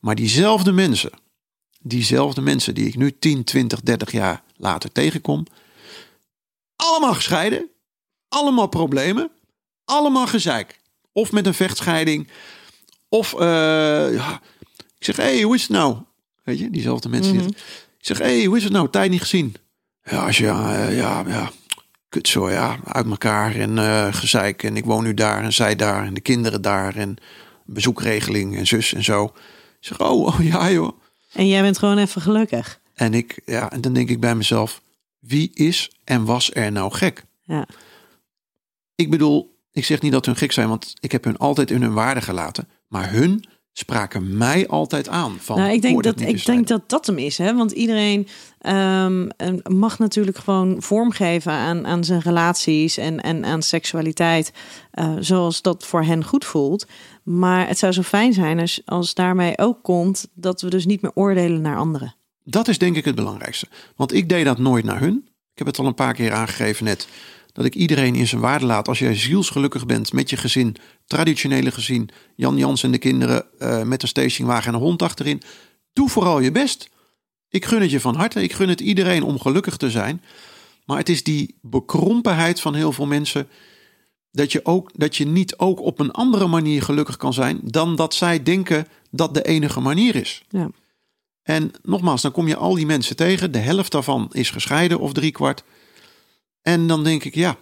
Maar diezelfde mensen, diezelfde mensen die ik nu 10, 20, 30 jaar later tegenkom. Allemaal gescheiden. Allemaal problemen. Allemaal gezeik. Of met een vechtscheiding. Of, eh, ja, ik zeg, hé, hey, hoe is het nou? Weet je, diezelfde mensen. die- Ik zeg, hé, hey, hoe is het nou? Tijd niet gezien. Ja, als je, eh, ja, ja, kut zo, ja, uit elkaar en eh, gezeik. En ik woon nu daar en zij daar en de kinderen daar en bezoekregeling en zus en zo. Ik zeg, oh, oh ja joh. En jij bent gewoon even gelukkig. En ik, ja, en dan denk ik bij mezelf, wie is en was er nou gek? Ja. Ik bedoel, ik zeg niet dat hun gek zijn, want ik heb hun altijd in hun waarde gelaten. Maar hun spraken mij altijd aan. Van, Nou, ik denk, "Hoor dat, ik bestrijden." denk dat dat hem is. Hè? Want iedereen ehm, mag natuurlijk gewoon vormgeven aan, aan zijn relaties en, en aan seksualiteit. eh, zoals dat voor hen goed voelt. Maar het zou zo fijn zijn als, als daarmee ook komt dat we dus niet meer oordelen naar anderen. Dat is denk ik het belangrijkste. Want ik deed dat nooit naar hun. Ik heb het al een paar keer aangegeven net. Dat ik iedereen in zijn waarde laat. Als jij zielsgelukkig bent met je gezin, traditionele gezin, Jan Jans en de kinderen eh, met een stationwagen en een hond achterin. Doe vooral je best. Ik gun het je van harte. Ik gun het iedereen om gelukkig te zijn. Maar het is die bekrompenheid van heel veel mensen. Dat je, ook, dat je niet ook op een andere manier gelukkig kan zijn. dan dat zij denken dat de enige manier is. Ja. En nogmaals, dan kom je al die mensen tegen. De helft daarvan is gescheiden of driekwart. En dan denk ik, ja.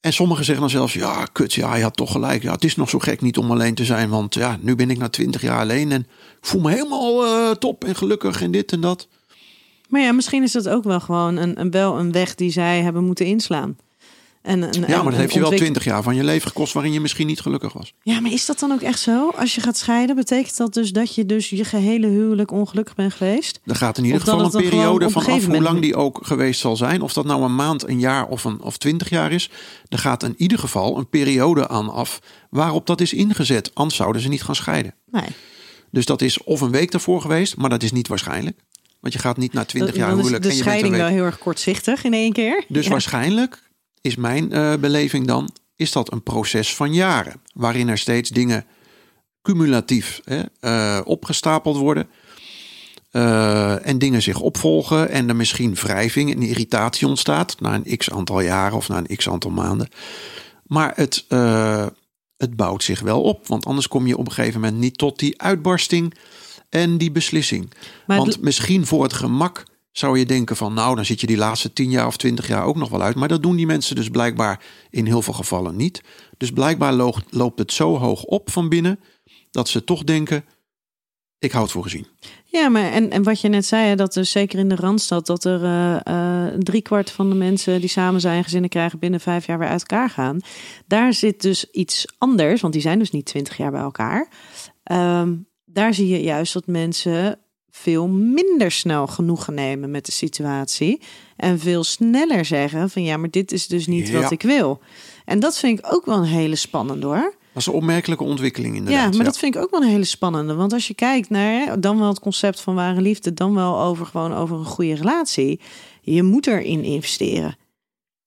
En sommigen zeggen dan zelfs, ja, kut, ja, je had toch gelijk. Ja, het is nog zo gek niet om alleen te zijn. Want ja, nu ben ik na twintig jaar alleen en ik voel me helemaal eh, top en gelukkig en dit en dat. Maar ja, misschien is dat ook wel gewoon een, een, wel een weg die zij hebben moeten inslaan. En, Ja, maar dat een heeft je wel twintig jaar van je leven gekost waarin je misschien niet gelukkig was. Ja, maar is dat dan ook echt zo? Als je gaat scheiden, betekent dat dus dat je dus je gehele huwelijk ongelukkig bent geweest? Er gaat in ieder geval een periode van af hoe lang die ook geweest zal zijn. Of dat nou een maand, een jaar of, een, of twintig jaar is. Er gaat in ieder geval een periode aan af waarop dat is ingezet. Anders zouden ze niet gaan scheiden. Nee. Dus dat is of een week daarvoor geweest, maar dat is niet waarschijnlijk. Want je gaat niet na twintig jaar dan is huwelijk de en je scheiding wel heel erg kortzichtig in één keer. Dus Ja. waarschijnlijk is mijn eh, beleving dan, is dat een proces van jaren. Waarin er steeds dingen cumulatief hè, eh, opgestapeld worden. eh, en dingen zich opvolgen en er misschien wrijving en irritatie ontstaat na een x aantal jaren of na een x aantal maanden. Maar het, het bouwt zich wel op, want anders kom je op een gegeven moment niet tot die uitbarsting en die beslissing. Maar Want misschien voor het gemak zou je denken van nou, dan zit je die laatste tien jaar of twintig jaar ook nog wel uit. Maar dat doen die mensen dus blijkbaar in heel veel gevallen niet. Dus blijkbaar loopt, het zo hoog op van binnen dat ze toch denken, ik houd voor gezien. Ja, maar en, en wat je net zei, dat dus zeker in de Randstad... dat er eh eh driekwart van de mensen die samen zijn... gezinnen krijgen binnen vijf jaar weer uit elkaar gaan. Daar zit dus iets anders, want die zijn dus niet twintig jaar bij elkaar. Ehm, daar zie je juist dat mensen veel minder snel genoegen nemen met de situatie... en veel sneller zeggen van ja, maar dit is dus niet Ja. wat ik wil. En dat vind ik ook wel een hele spannende hoor. Dat is een opmerkelijke ontwikkeling Ja, inderdaad. maar dat vind ik ook wel een hele spannende. Want als je kijkt naar dan wel het concept van ware liefde, dan wel over gewoon over een goede relatie. Je moet erin investeren.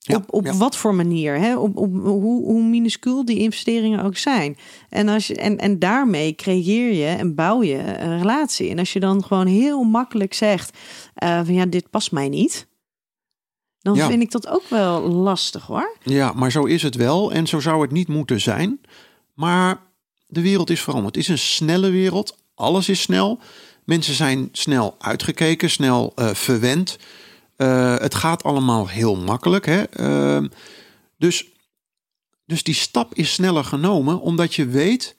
Ja, op op ja. wat voor manier? Hè? Op, op hoe, hoe minuscuul die investeringen ook zijn. En, als je, en, en daarmee creëer je en bouw je een relatie. En als je dan gewoon heel makkelijk zegt: eh, van ja, dit past mij niet. Dan Ja. vind ik dat ook wel lastig hoor. Ja, maar zo is het wel en zo zou het niet moeten zijn. Maar de wereld is veranderd. Het is een snelle wereld. Alles is snel. Mensen zijn snel uitgekeken, snel eh, verwend. Eh, het gaat allemaal heel makkelijk. Hè? Ehm, dus, dus die stap is sneller genomen, omdat je weet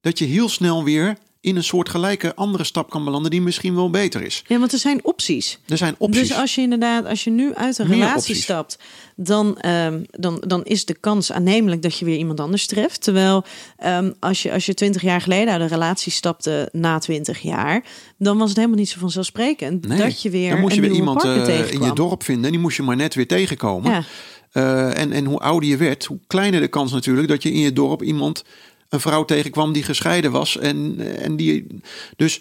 dat je heel snel weer in een soort gelijke andere stap kan belanden, die misschien wel beter is. Ja, want er zijn opties. Er zijn opties. Dus als je inderdaad, als je nu uit een Meer relatie opties. stapt, dan, ehm, dan, dan is de kans aannemelijk dat je weer iemand anders treft. Terwijl ehm, als je als je twintig jaar geleden uit een relatie stapte na twintig jaar, dan was het helemaal niet zo vanzelfsprekend Nee, dat je weer dan moest je weer iemand eh, in je dorp vinden. En die moest je maar net weer tegenkomen. Ja. Eh, en, en hoe ouder je werd, hoe kleiner de kans natuurlijk dat je in je dorp iemand, een vrouw tegenkwam die gescheiden was. En, en die, dus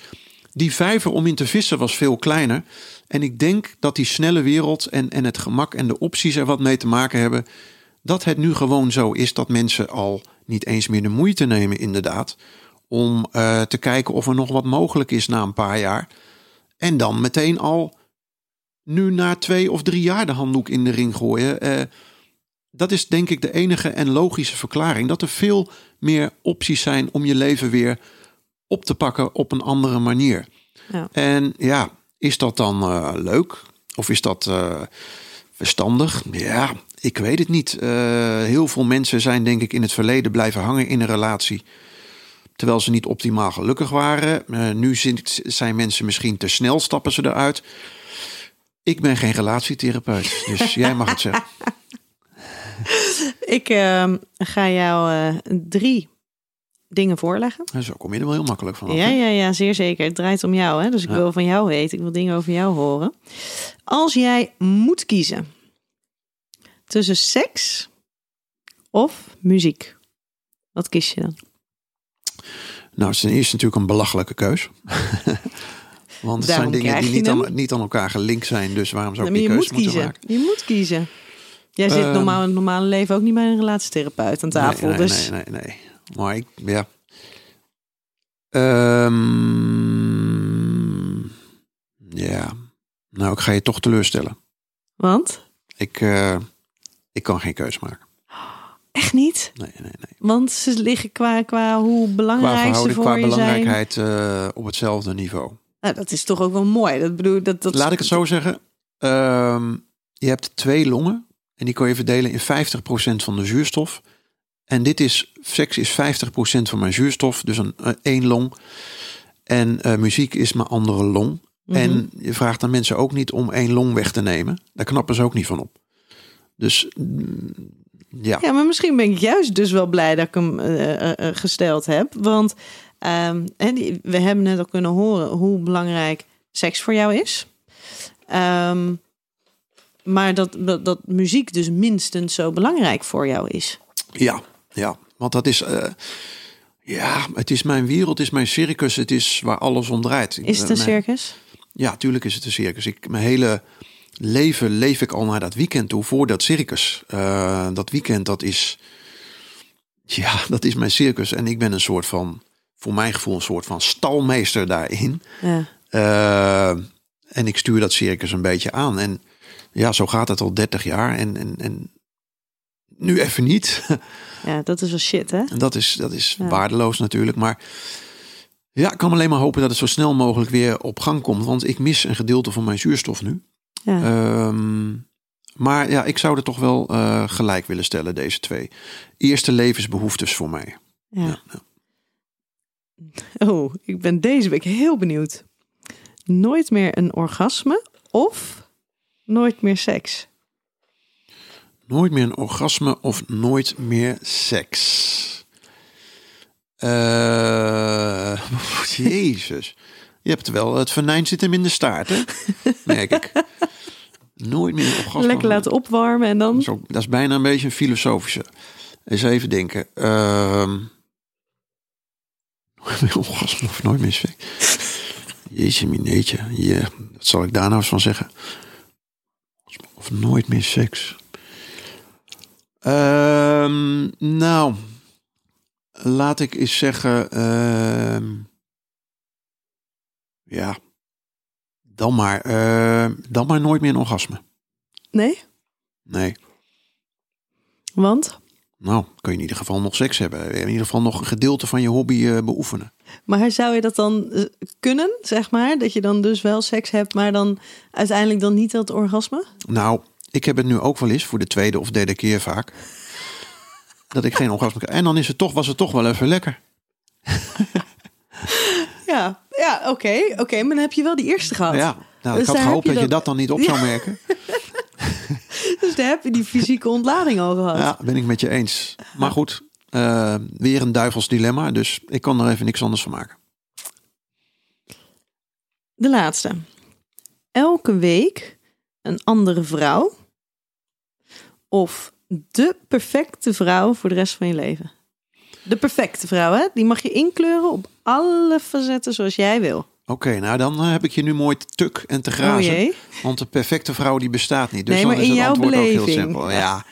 die vijver om in te vissen was veel kleiner. En ik denk dat die snelle wereld en, en het gemak en de opties er wat mee te maken hebben. Dat het nu gewoon zo is dat mensen al niet eens meer de moeite nemen, inderdaad. Om eh, te kijken of er nog wat mogelijk is na een paar jaar. En dan meteen al nu na twee of drie jaar de handdoek in de ring gooien. Eh, dat is denk ik de enige en logische verklaring. Dat er veel meer opties zijn om je leven weer op te pakken op een andere manier. Ja. En ja, is dat dan eh, leuk? Of is dat eh, verstandig? Ja, ik weet het niet. Eh, heel veel mensen zijn denk ik in het verleden blijven hangen in een relatie. Terwijl ze niet optimaal gelukkig waren. Nu zijn- zijn mensen misschien te snel, stappen ze eruit. Ik ben geen relatietherapeut, dus jij mag het zeggen. Ik ehm, ga jou eh, drie dingen voorleggen. En zo kom je er wel heel makkelijk van af. Ja, ja, ja, zeer zeker. Het draait om jou, hè? dus ik Ja. wil van jou weten. Ik wil dingen over jou horen. Als jij moet kiezen tussen seks of muziek, wat kies je dan? Nou, het is eerste natuurlijk een belachelijke keus. Want het Daarom zijn dingen die niet aan, niet aan elkaar gelinkt zijn. Dus waarom zou ik Nee, die je keuze moet moeten kiezen. maken? Je moet kiezen. Jij zit Ehm, normaal in het normale leven ook niet bij een relatietherapeut aan tafel. Nee, nee, dus nee, nee, nee. Maar ik, ja. Ehm, ja. Nou, ik ga je toch teleurstellen. Want? Ik, eh, ik kan geen keus maken. Echt niet? Nee, nee, nee. Want ze liggen qua, qua hoe Qua belangrijk ze voor qua je zijn. belangrijkheid eh, op hetzelfde niveau. Nou, dat is toch ook wel mooi. Dat bedoel, dat, dat, Laat ik het zo zeggen. Ehm, je hebt twee longen. En die kan je verdelen in 50% van de zuurstof. En dit is, seks is 50% van mijn zuurstof. Dus een eh, één long. En eh, muziek is mijn andere long. Mhm. En je vraagt aan mensen ook niet om één long weg te nemen. Daar knappen ze ook niet van op. Dus mm, ja. Ja, maar misschien ben ik juist dus wel blij dat ik hem eh, gesteld heb. Want ehm, we hebben net al kunnen horen hoe belangrijk seks voor jou is. Ehm, maar dat, dat, dat muziek dus minstens zo belangrijk voor jou is. Ja, ja. Want dat is. eh, ja, het is mijn wereld, het is mijn circus, het is waar alles om draait. Is het een Eh, mijn- circus? Ja, tuurlijk is het een circus. Ik, mijn hele leven leef ik al naar dat weekend toe voor dat circus. Eh, dat weekend, dat is. Ja, dat is mijn circus. En ik ben een soort van, voor mijn gevoel, een soort van stalmeester daarin. Ja. En ik stuur dat circus een beetje aan. En ja, zo gaat het al 30 jaar. En, en, en nu even niet. ja, dat is wel shit, hè? En dat is, dat is Ja. waardeloos natuurlijk. Maar ja, ik kan alleen maar hopen dat het zo snel mogelijk weer op gang komt. Want ik mis een gedeelte van mijn zuurstof nu. Ja. Ehm, maar ja, ik zou er toch wel eh, gelijk willen stellen, deze twee. Eerste levensbehoeftes voor mij. ja. Ja, ja. Oh, ik ben deze week heel benieuwd. Nooit meer een orgasme of nooit meer seks? Nooit meer een orgasme of nooit meer seks. Eh, jezus. Je hebt wel, het venijn zit hem in de staart, hè? Merk ik. Nooit meer een orgasme. Lekker laten opwarmen en dan... Dat is, ook, dat is bijna een beetje een filosofische. Eens even denken. Ehm nooit meer orgasme of nooit meer seks. Jeetje, mineetje. Ja, wat zal ik daar nou eens van zeggen? Of nooit meer seks. Ehm, nou, laat ik eens zeggen. ehm, ja, dan maar, eh, dan maar nooit meer een orgasme. Nee? Nee. Want? Nou, kun je in ieder geval nog seks hebben. In ieder geval nog een gedeelte van je hobby eh, beoefenen. Maar zou je dat dan eh, kunnen, zeg maar? Dat je dan dus wel seks hebt, maar dan uiteindelijk dan niet dat orgasme? Nou, ik heb het nu ook wel eens voor de tweede of derde keer vaak. dat ik geen orgasme krijg. En dan is het toch, was het toch wel even lekker. Ja, ja oké. Oké, maar dan heb je wel die eerste gehad. Ja, nou, Dus ik had gehoopt dat je dat dan niet op zou merken. Dus daar heb je die fysieke ontlading al gehad. Ja, ben ik met je eens. Maar goed, eh, weer een duivels dilemma. Dus ik kan er even niks anders van maken. De laatste. Elke week een andere vrouw. Of de perfecte vrouw voor de rest van je leven. De perfecte vrouw, hè? Die mag je inkleuren op alle facetten zoals jij wil. Oké, nou dan eh, heb ik je nu mooi te tuk en te Oh grazen. jee. Want de perfecte vrouw die bestaat niet. Dus Nee, dan maar is in het jouw antwoord ook heel beleving. simpel. Ja,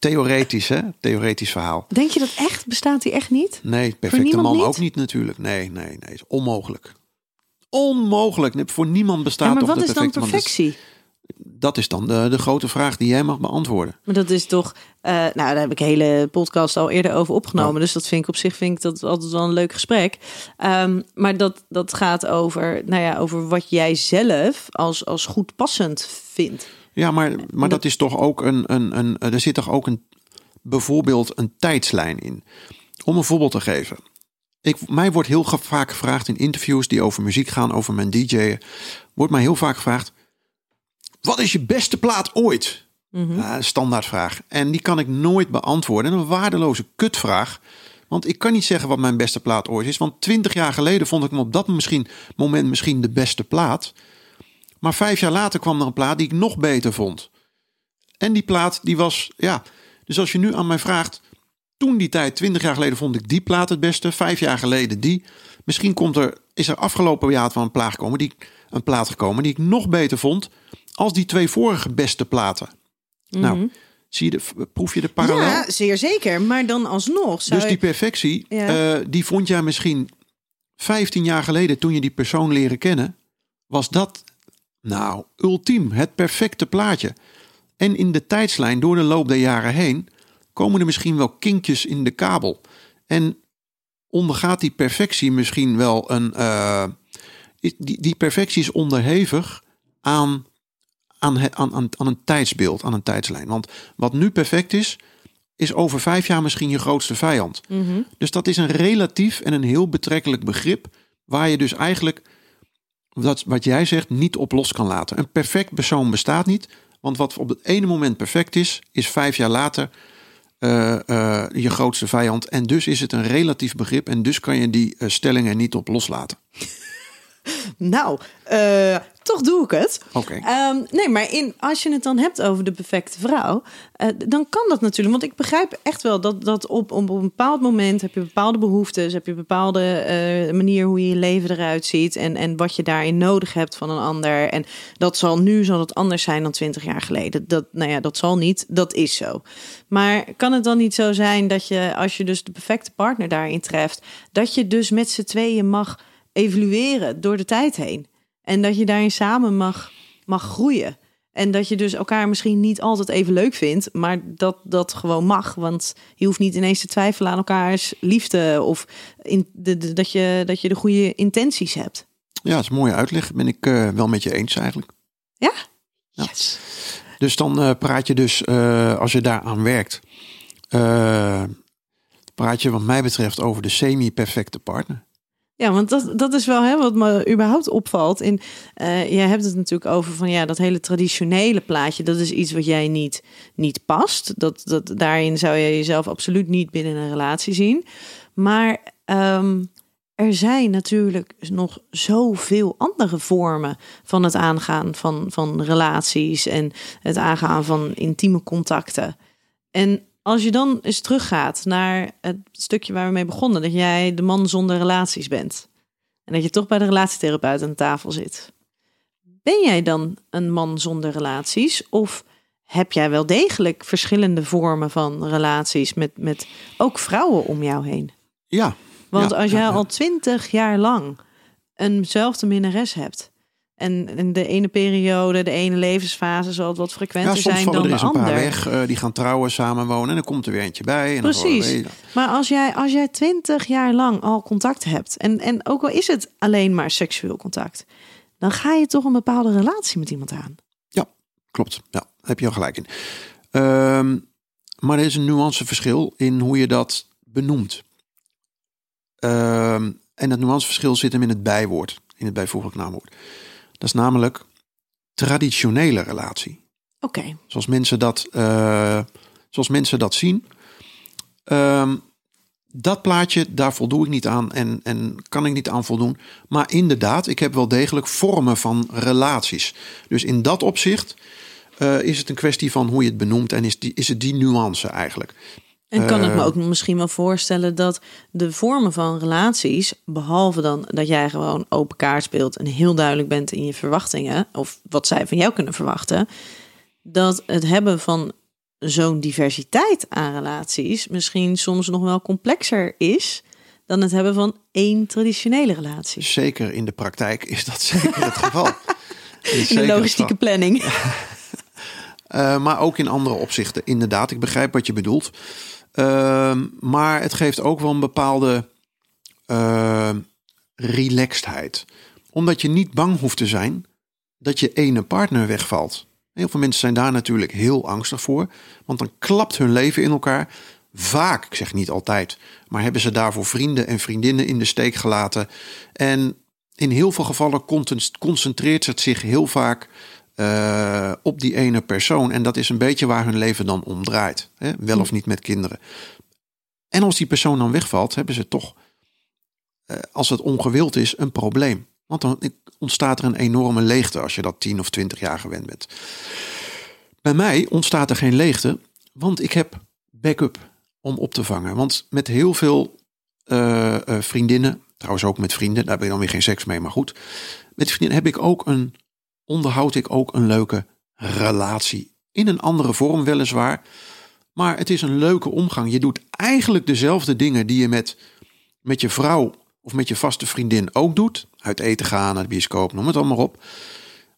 theoretisch hè, theoretisch verhaal. Denk je dat echt? Bestaat die echt niet? Nee, perfecte man niet? ook niet natuurlijk. Nee, nee, nee, is onmogelijk. Onmogelijk. Nee, Voor niemand bestaat Ja, maar wat is dan perfecte man. Dat is- perfectie? Dat is dan de, de grote vraag die jij mag beantwoorden. Maar dat is toch, eh, nou, daar heb ik hele podcast al eerder over opgenomen. Oh. Dus dat vind ik op zich vind ik dat altijd wel een leuk gesprek. Ehm, maar dat, dat gaat over, nou ja, over wat jij zelf als, als goed passend vindt. Ja, maar, maar dat is toch ook een, een, een. Er zit toch ook een. Bijvoorbeeld een tijdslijn in. Om een voorbeeld te geven. Ik, mij wordt heel vaak gevraagd in interviews die over muziek gaan, over mijn DJ'en. Wordt mij heel vaak gevraagd. Wat is je beste plaat ooit? Ja, een standaardvraag. En die kan ik nooit beantwoorden. Een waardeloze kutvraag. Want ik kan niet zeggen wat mijn beste plaat ooit is. Want twintig jaar geleden vond ik hem op dat misschien, moment misschien de beste plaat. Maar vijf jaar later kwam er een plaat die ik nog beter vond. En die plaat die was, ja. Dus als je nu aan mij vraagt, toen die tijd, twintig jaar geleden, vond ik die plaat het beste. Vijf jaar geleden die. Misschien komt er, is er afgelopen jaar van een plaat gekomen, die, een plaat gekomen die ik nog beter vond als die twee vorige beste platen. Nou, zie je de, proef je de parallel? Ja, zeer zeker. Maar dan alsnog zou dus die perfectie, Ja. eh, die vond jij misschien 15 jaar geleden toen je die persoon leren kennen, was dat nou ultiem, het perfecte plaatje. En in de tijdslijn door de loop der jaren heen komen er misschien wel kinkjes in de kabel. En ondergaat die perfectie misschien wel een. eh, die, die perfectie is onderhevig aan, aan, het- aan, aan, aan een tijdsbeeld, aan een tijdslijn. Want wat nu perfect is, is over vijf jaar misschien je grootste vijand. Mhm. Dus dat is een relatief en een heel betrekkelijk begrip, waar je dus eigenlijk, dat, wat jij zegt, niet op los kan laten. Een perfect persoon bestaat niet, want wat op het ene moment perfect is, is vijf jaar later eh, eh, je grootste vijand. En dus is het een relatief begrip en dus kan je die eh, stellingen niet op loslaten. Nou, eh, toch doe ik het. Oké. Ehm, nee, maar in, als je het dan hebt over de perfecte vrouw, eh, dan kan dat natuurlijk. Want ik begrijp echt wel dat, dat op, op een bepaald moment heb je bepaalde behoeftes, heb je een bepaalde eh, manier hoe je je leven eruit ziet en, en wat je daarin nodig hebt van een ander. En dat zal nu zal het anders zijn dan twintig jaar geleden. Dat, nou ja, dat zal niet. Dat is zo. Maar kan het dan niet zo zijn dat je, als je dus de perfecte partner daarin treft, dat je dus met z'n tweeën mag evolueren door de tijd heen? En dat je daarin samen mag, mag groeien. En dat je dus elkaar misschien niet altijd even leuk vindt, maar dat dat gewoon mag. Want je hoeft niet ineens te twijfelen aan elkaars liefde of in de, de- dat, je, dat je de goede intenties hebt. Ja, dat is een mooie uitleg. Ben ik eh, wel met je eens eigenlijk. Ja? Ja. Yes. Dus dan eh, praat je dus, eh, als je daaraan werkt, praat je wat mij betreft over de semi-perfecte partner. Ja, want dat, dat is wel hè, wat me überhaupt opvalt. In, eh jij hebt het natuurlijk over van ja, dat hele traditionele plaatje. Dat is iets wat jij niet, niet past. Dat, dat, daarin zou je jezelf absoluut niet binnen een relatie zien. Maar ehm, er zijn natuurlijk nog zoveel andere vormen van het aangaan van, van relaties en het aangaan van intieme contacten. En als je dan eens teruggaat naar het stukje waar we mee begonnen, dat jij de man zonder relaties bent. En dat je toch bij de relatietherapeut aan tafel zit. Ben jij dan een man zonder relaties? Of heb jij wel degelijk verschillende vormen van relaties met, met ook vrouwen om jou heen? Ja, Want Ja, als ja, jij ja. al twintig jaar lang eenzelfde minnares hebt. En in de ene periode, de ene levensfase zal het wat ja frequenter zijn dan er de eens een ander. paar weg. eh, die gaan trouwen, samenwonen en dan komt er weer eentje bij. En Precies. Maar als jij, als jij twintig jaar lang al contact hebt, en, en ook al is het alleen maar seksueel contact, dan ga je toch een bepaalde relatie met iemand aan. Klopt, ja, heb je al gelijk in. Ehm, maar er is een nuanceverschil in hoe je dat benoemt. Ehm, en dat nuanceverschil zit hem in het bijwoord, in het bijvoeglijk naamwoord. Dat is namelijk traditionele relatie. Oké, Zoals mensen dat, eh, zoals mensen dat zien. Ehm, dat plaatje, daar voldoe ik niet aan en, en kan ik niet aan voldoen. Maar inderdaad, ik heb wel degelijk vormen van relaties. Dus in dat opzicht eh, is het een kwestie van hoe je het benoemt en is, die, is het die nuance eigenlijk. En kan ik me Eh, ook misschien wel voorstellen dat de vormen van relaties, behalve dan dat jij gewoon open kaart speelt en heel duidelijk bent in je verwachtingen, of wat zij van jou kunnen verwachten, dat het hebben van zo'n diversiteit aan relaties misschien soms nog wel complexer is dan het hebben van één traditionele relatie. Zeker in de praktijk is dat zeker het geval. In de logistieke planning. Uh, maar ook in andere opzichten, inderdaad. Ik begrijp wat je bedoelt. Uh, maar het geeft ook wel een bepaalde uh, relaxedheid. Omdat je niet bang hoeft te zijn dat je ene partner wegvalt. Heel veel mensen zijn daar natuurlijk heel angstig voor. Want dan klapt hun leven in elkaar. Vaak, ik zeg niet altijd, maar hebben ze daarvoor vrienden en vriendinnen in de steek gelaten. En in heel veel gevallen concentreert het zich heel vaak uh, op die ene persoon. En dat is een beetje waar hun leven dan om draait. Hè? Wel of niet met kinderen. En als die persoon dan wegvalt, hebben ze toch, eh, als het ongewild is, een probleem. Want dan ontstaat er een enorme leegte als je dat 10 of 20 jaar gewend bent. Bij mij ontstaat er geen leegte, want ik heb backup om op te vangen. Want met heel veel eh, eh, vriendinnen, trouwens ook met vrienden, daar heb ik dan weer geen seks mee, maar goed. Met vriendinnen heb ik ook een, onderhoud ik ook een leuke relatie. In een andere vorm weliswaar, maar het is een leuke omgang. Je doet eigenlijk dezelfde dingen die je met, met je vrouw of met je vaste vriendin ook doet. Uit eten gaan, naar de bioscoop, noem het allemaal op.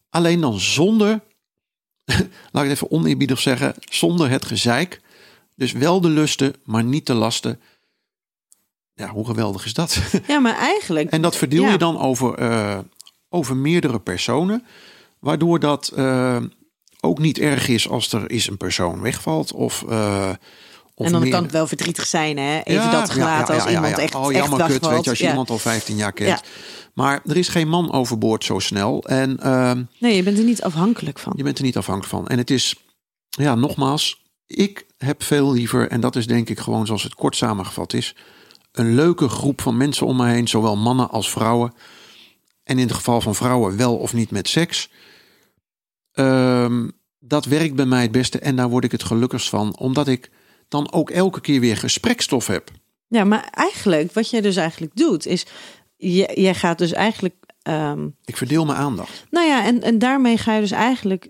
Alleen dan zonder, laat ik het even oneerbiedig zeggen, zonder het gezeik. Dus wel de lusten, maar niet de lasten. Ja, hoe geweldig is dat? Ja, maar eigenlijk. en dat verdeel ja. je dan over, eh, over meerdere personen. Waardoor dat eh, ook niet erg is als er is een persoon wegvalt. Of, eh, of En dan meer- kan het wel verdrietig zijn, hè? Even Ja, dat gelaten ja, als iemand echt, Oh, echt jammer kut, wegvalt. weet je, als je iemand al 15 jaar kent. Maar er is geen man overboord zo snel. En ehm, Nee, je bent er niet afhankelijk van. je bent er niet afhankelijk van. En het is, ja, nogmaals, ik heb veel liever, en dat is denk ik gewoon zoals het kort samengevat is, een leuke groep van mensen om me heen, zowel mannen als vrouwen. En in het geval van vrouwen wel of niet met seks. Ehm, dat werkt bij mij het beste en daar word ik het gelukkigst van, omdat ik dan ook elke keer weer gesprekstof heb. Ja, maar eigenlijk, wat jij dus eigenlijk doet, is. je- Jij gaat dus eigenlijk. ehm, Ik verdeel mijn aandacht. nou ja, en, en daarmee ga je dus eigenlijk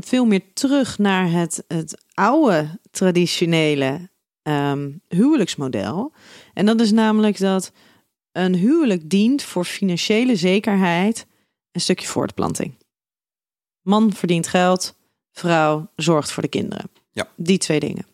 veel meer terug naar het, het oude traditionele ehm, huwelijksmodel. En dat is namelijk dat een huwelijk dient voor financiële zekerheid, een stukje voortplanting. Man verdient geld, vrouw zorgt voor de kinderen. Ja. Die twee dingen.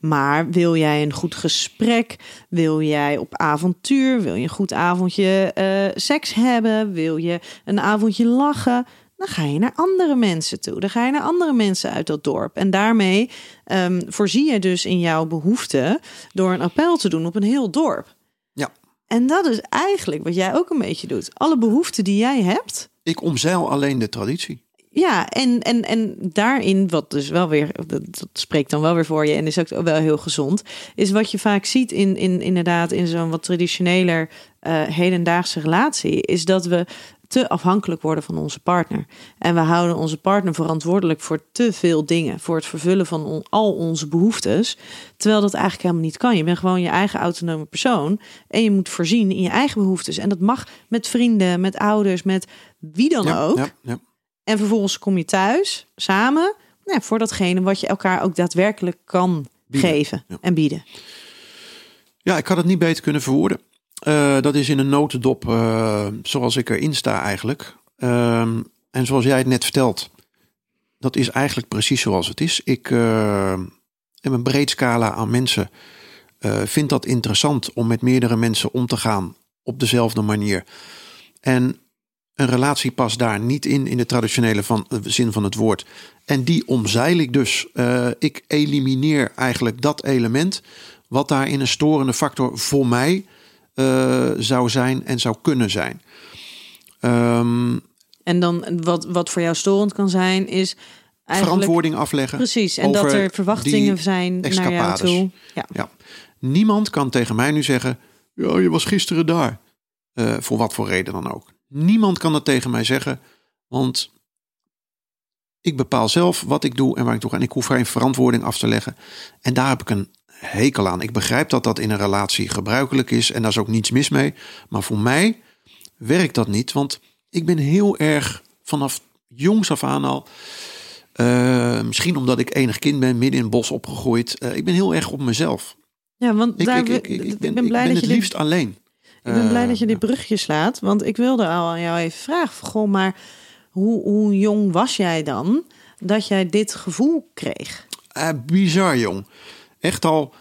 Maar wil jij een goed gesprek? Wil jij op avontuur? Wil je een goed avondje eh, seks hebben? Wil je een avondje lachen? Dan ga je naar andere mensen toe. Dan ga je naar andere mensen uit dat dorp. En daarmee ehm, voorzie je dus in jouw behoeften door een appel te doen op een heel dorp. Ja. En dat is eigenlijk wat jij ook een beetje doet. Alle behoeften die jij hebt, Ik omzeil alleen de traditie. Ja, en, en, en daarin, wat dus wel weer, dat, dat spreekt dan wel weer voor je en is ook wel heel gezond, is wat je vaak ziet in, in inderdaad in zo'n wat traditioneler eh, hedendaagse relatie, is dat we te afhankelijk worden van onze partner. En we houden onze partner verantwoordelijk voor te veel dingen, voor het vervullen van on- al onze behoeftes, terwijl dat eigenlijk helemaal niet kan. Je bent gewoon je eigen autonome persoon en je moet voorzien in je eigen behoeftes. En dat mag met vrienden, met ouders, met wie dan Ja, ook. ja, ja. En vervolgens kom je thuis samen nou, voor datgene wat je elkaar ook daadwerkelijk kan Bieden, geven ja. en bieden. Ja, ik had het niet beter kunnen verwoorden. Eh, dat is in een notendop eh, zoals ik erin sta eigenlijk. Ehm, en zoals jij het net vertelt, dat is eigenlijk precies zoals het is. Ik eh, heb een breed scala aan mensen. eh vind dat interessant om met meerdere mensen om te gaan op dezelfde manier. En een relatie past daar niet in, in de traditionele van, eh, zin van het woord. En die omzeil ik dus. Eh, ik elimineer eigenlijk dat element wat daarin een storende factor voor mij eh, zou zijn en zou kunnen zijn. Ehm, En dan wat, wat voor jou storend kan zijn, is eigenlijk verantwoording afleggen. precies. En dat er verwachtingen zijn naar jou toe. Ja. Ja. Niemand kan tegen mij nu zeggen: Ja, je was gisteren daar. Voor wat voor reden dan ook. Niemand kan dat tegen mij zeggen, want ik bepaal zelf wat ik doe en waar ik toe ga. En ik hoef geen verantwoording af te leggen. En daar heb ik een hekel aan. Ik begrijp dat dat in een relatie gebruikelijk is en daar is ook niets mis mee. Maar voor mij werkt dat niet, want ik ben heel erg vanaf jongs af aan al. eh, misschien omdat ik enig kind ben, midden in het bos opgegroeid. eh, ik ben heel erg op mezelf. Ja, want Ik, daar, ik, ik, ben, blij ben dat het je dit, liefst alleen. Ik ben blij Eh, dat je dit brugje slaat, want ik wilde al aan jou even vragen, goh, maar hoe, hoe jong was jij dan dat jij dit gevoel kreeg? Eh, bizar, jong. Echt al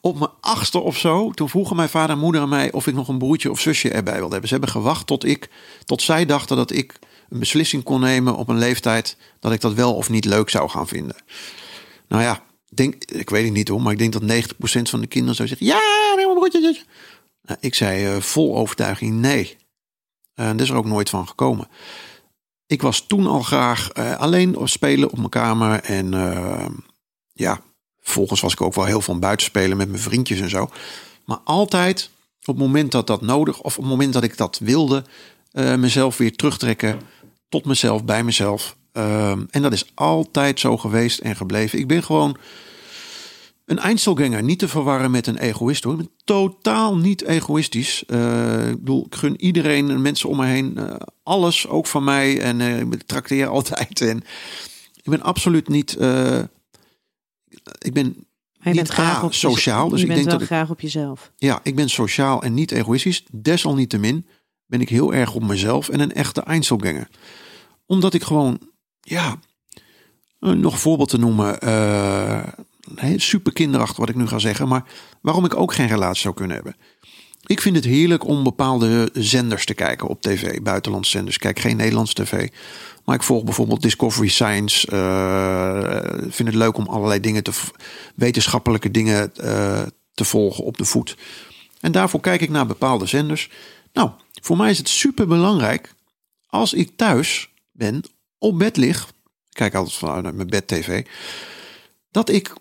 op mijn achtste of zo. Toen vroegen mijn vader en moeder aan mij of ik nog een broertje of zusje erbij wilde hebben. Ze hebben gewacht tot ik, tot zij dachten dat ik een beslissing kon nemen op een leeftijd dat ik dat wel of niet leuk zou gaan vinden. Nou ja, denk, ik weet het niet hoor, maar ik denk dat 90% van de kinderen zou zeggen: ja, neem een broertje. Zusje." Nou, ik zei eh, vol overtuiging nee. En dat is er ook nooit van gekomen. Ik was toen al graag eh, alleen spelen op mijn kamer en eh, ja, Volgens was ik ook wel heel veel buiten spelen met mijn vriendjes en zo. Maar altijd op het moment dat dat nodig, of op het moment dat ik dat wilde, eh, mezelf weer terugtrekken tot mezelf, bij mezelf. Ehm, en dat is altijd zo geweest en gebleven. Ik ben gewoon een Einzelganger, niet te verwarren met een egoïst hoor. Ik ben totaal niet egoïstisch. Eh, ik bedoel, ik gun iedereen en mensen om me heen eh, alles, ook van mij. En eh, ik trakteer altijd. En ik ben absoluut niet. ik ben Maar je niet bent graag op sociaal. Je Dus ik bent denk wel dat ik, graag op jezelf. ja, ik ben sociaal en niet egoïstisch. Desalniettemin ben ik heel erg op mezelf en een echte Einzelganger. Omdat ik gewoon, ja, nog een voorbeeld te noemen. Eh, super kinderachtig wat ik nu ga zeggen. Maar waarom ik ook geen relatie zou kunnen hebben. Ik vind het heerlijk om bepaalde zenders te kijken op tv. Buitenlandse zenders. Kijk geen Nederlandse tv. Maar ik volg bijvoorbeeld Discovery Science. eh, vind het leuk om allerlei dingen te... wetenschappelijke dingen eh, te volgen op de voet. En daarvoor kijk ik naar bepaalde zenders. Nou, voor mij is het super belangrijk als ik thuis ben, op bed lig. Kijk altijd vanuit mijn bed tv. Dat ik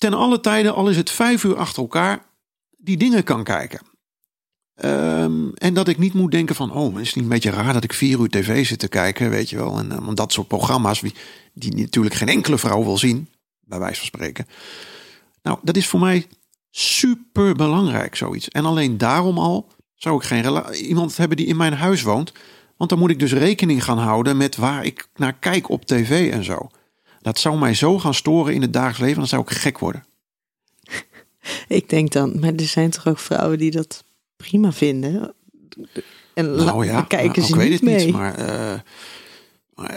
ten alle tijden, al is het vijf uur achter elkaar, die dingen kan kijken. Ehm, en dat ik niet moet denken van, oh, is het niet een beetje raar dat ik vier uur tv zit te kijken, weet je wel. En eh, dat soort programma's, die, die natuurlijk geen enkele vrouw wil zien, bij wijze van spreken. Nou, dat is voor mij super belangrijk, zoiets. En alleen daarom al zou ik geen iemand hebben die in mijn huis woont. Want dan moet ik dus rekening gaan houden met waar ik naar kijk op tv en zo. Dat zou mij zo gaan storen in het dagelijks leven, dan zou ik gek worden. Ik denk dan, maar er zijn toch ook vrouwen die dat prima vinden. En Nou ja, dan kijken nou, ze ik weet het mee. niet, maar, eh,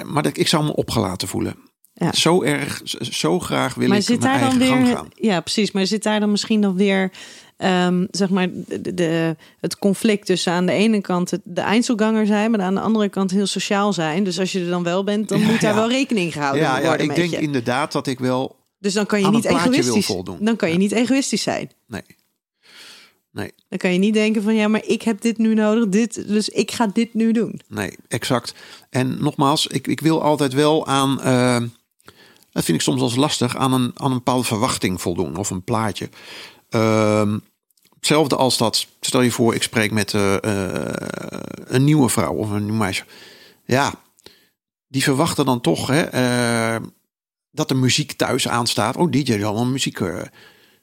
maar, ik zou me opgelaten voelen. Ja. Zo erg, zo- graag wil maar ik zit mijn daar dan eigen gang weer, gaan. ja, precies. Maar zit daar dan misschien dan weer, ehm, zeg maar, de, de- het conflict tussen aan de ene kant het, de Einzelganger zijn, maar aan de andere kant heel sociaal zijn. Dus als je er dan wel bent, dan Ja, moet daar ja. wel rekening gehouden Ja, ja, worden ik met denk je. inderdaad dat ik wel... Dus dan kan je niet egoïstisch. voldoen. Dan kan je niet egoïstisch zijn. Nee. Nee, Dan kan je niet denken van ja, maar ik heb dit nu nodig, dit, dus ik ga dit nu doen. nee, exact. En nogmaals, ik, ik wil altijd wel aan... eh, dat vind ik soms als lastig, aan een, aan een bepaalde verwachting voldoen. Of een plaatje. Ehm, hetzelfde als dat, stel je voor, ik spreek met eh, eh, een nieuwe vrouw of een nieuw meisje. Ja, die verwachten dan toch hè, eh, dat de muziek thuis aanstaat. Oh, DJ zal wel muziek.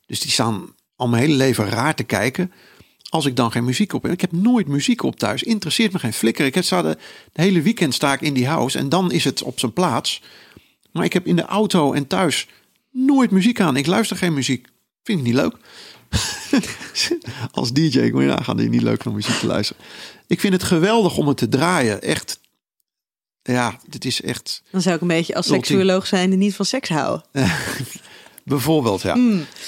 dus die staan al mijn hele leven raar te kijken. Als ik dan geen muziek op heb. Ik heb nooit muziek op thuis. Interesseert me geen flikker. Ik heb sta de, de hele weekend sta ik in die house. En dan is het op zijn plaats. Maar ik heb in de auto en thuis nooit muziek aan. Ik luister geen muziek. Vind ik niet leuk. Als DJ, ik moet je nagaan dat je niet leuk van muziek te luisteren. Ik vind het geweldig om het te draaien. Echt. Ja, dit is echt. Dan zou ik een beetje als seksuoloog zijn en niet van seks houden. Bijvoorbeeld, ja.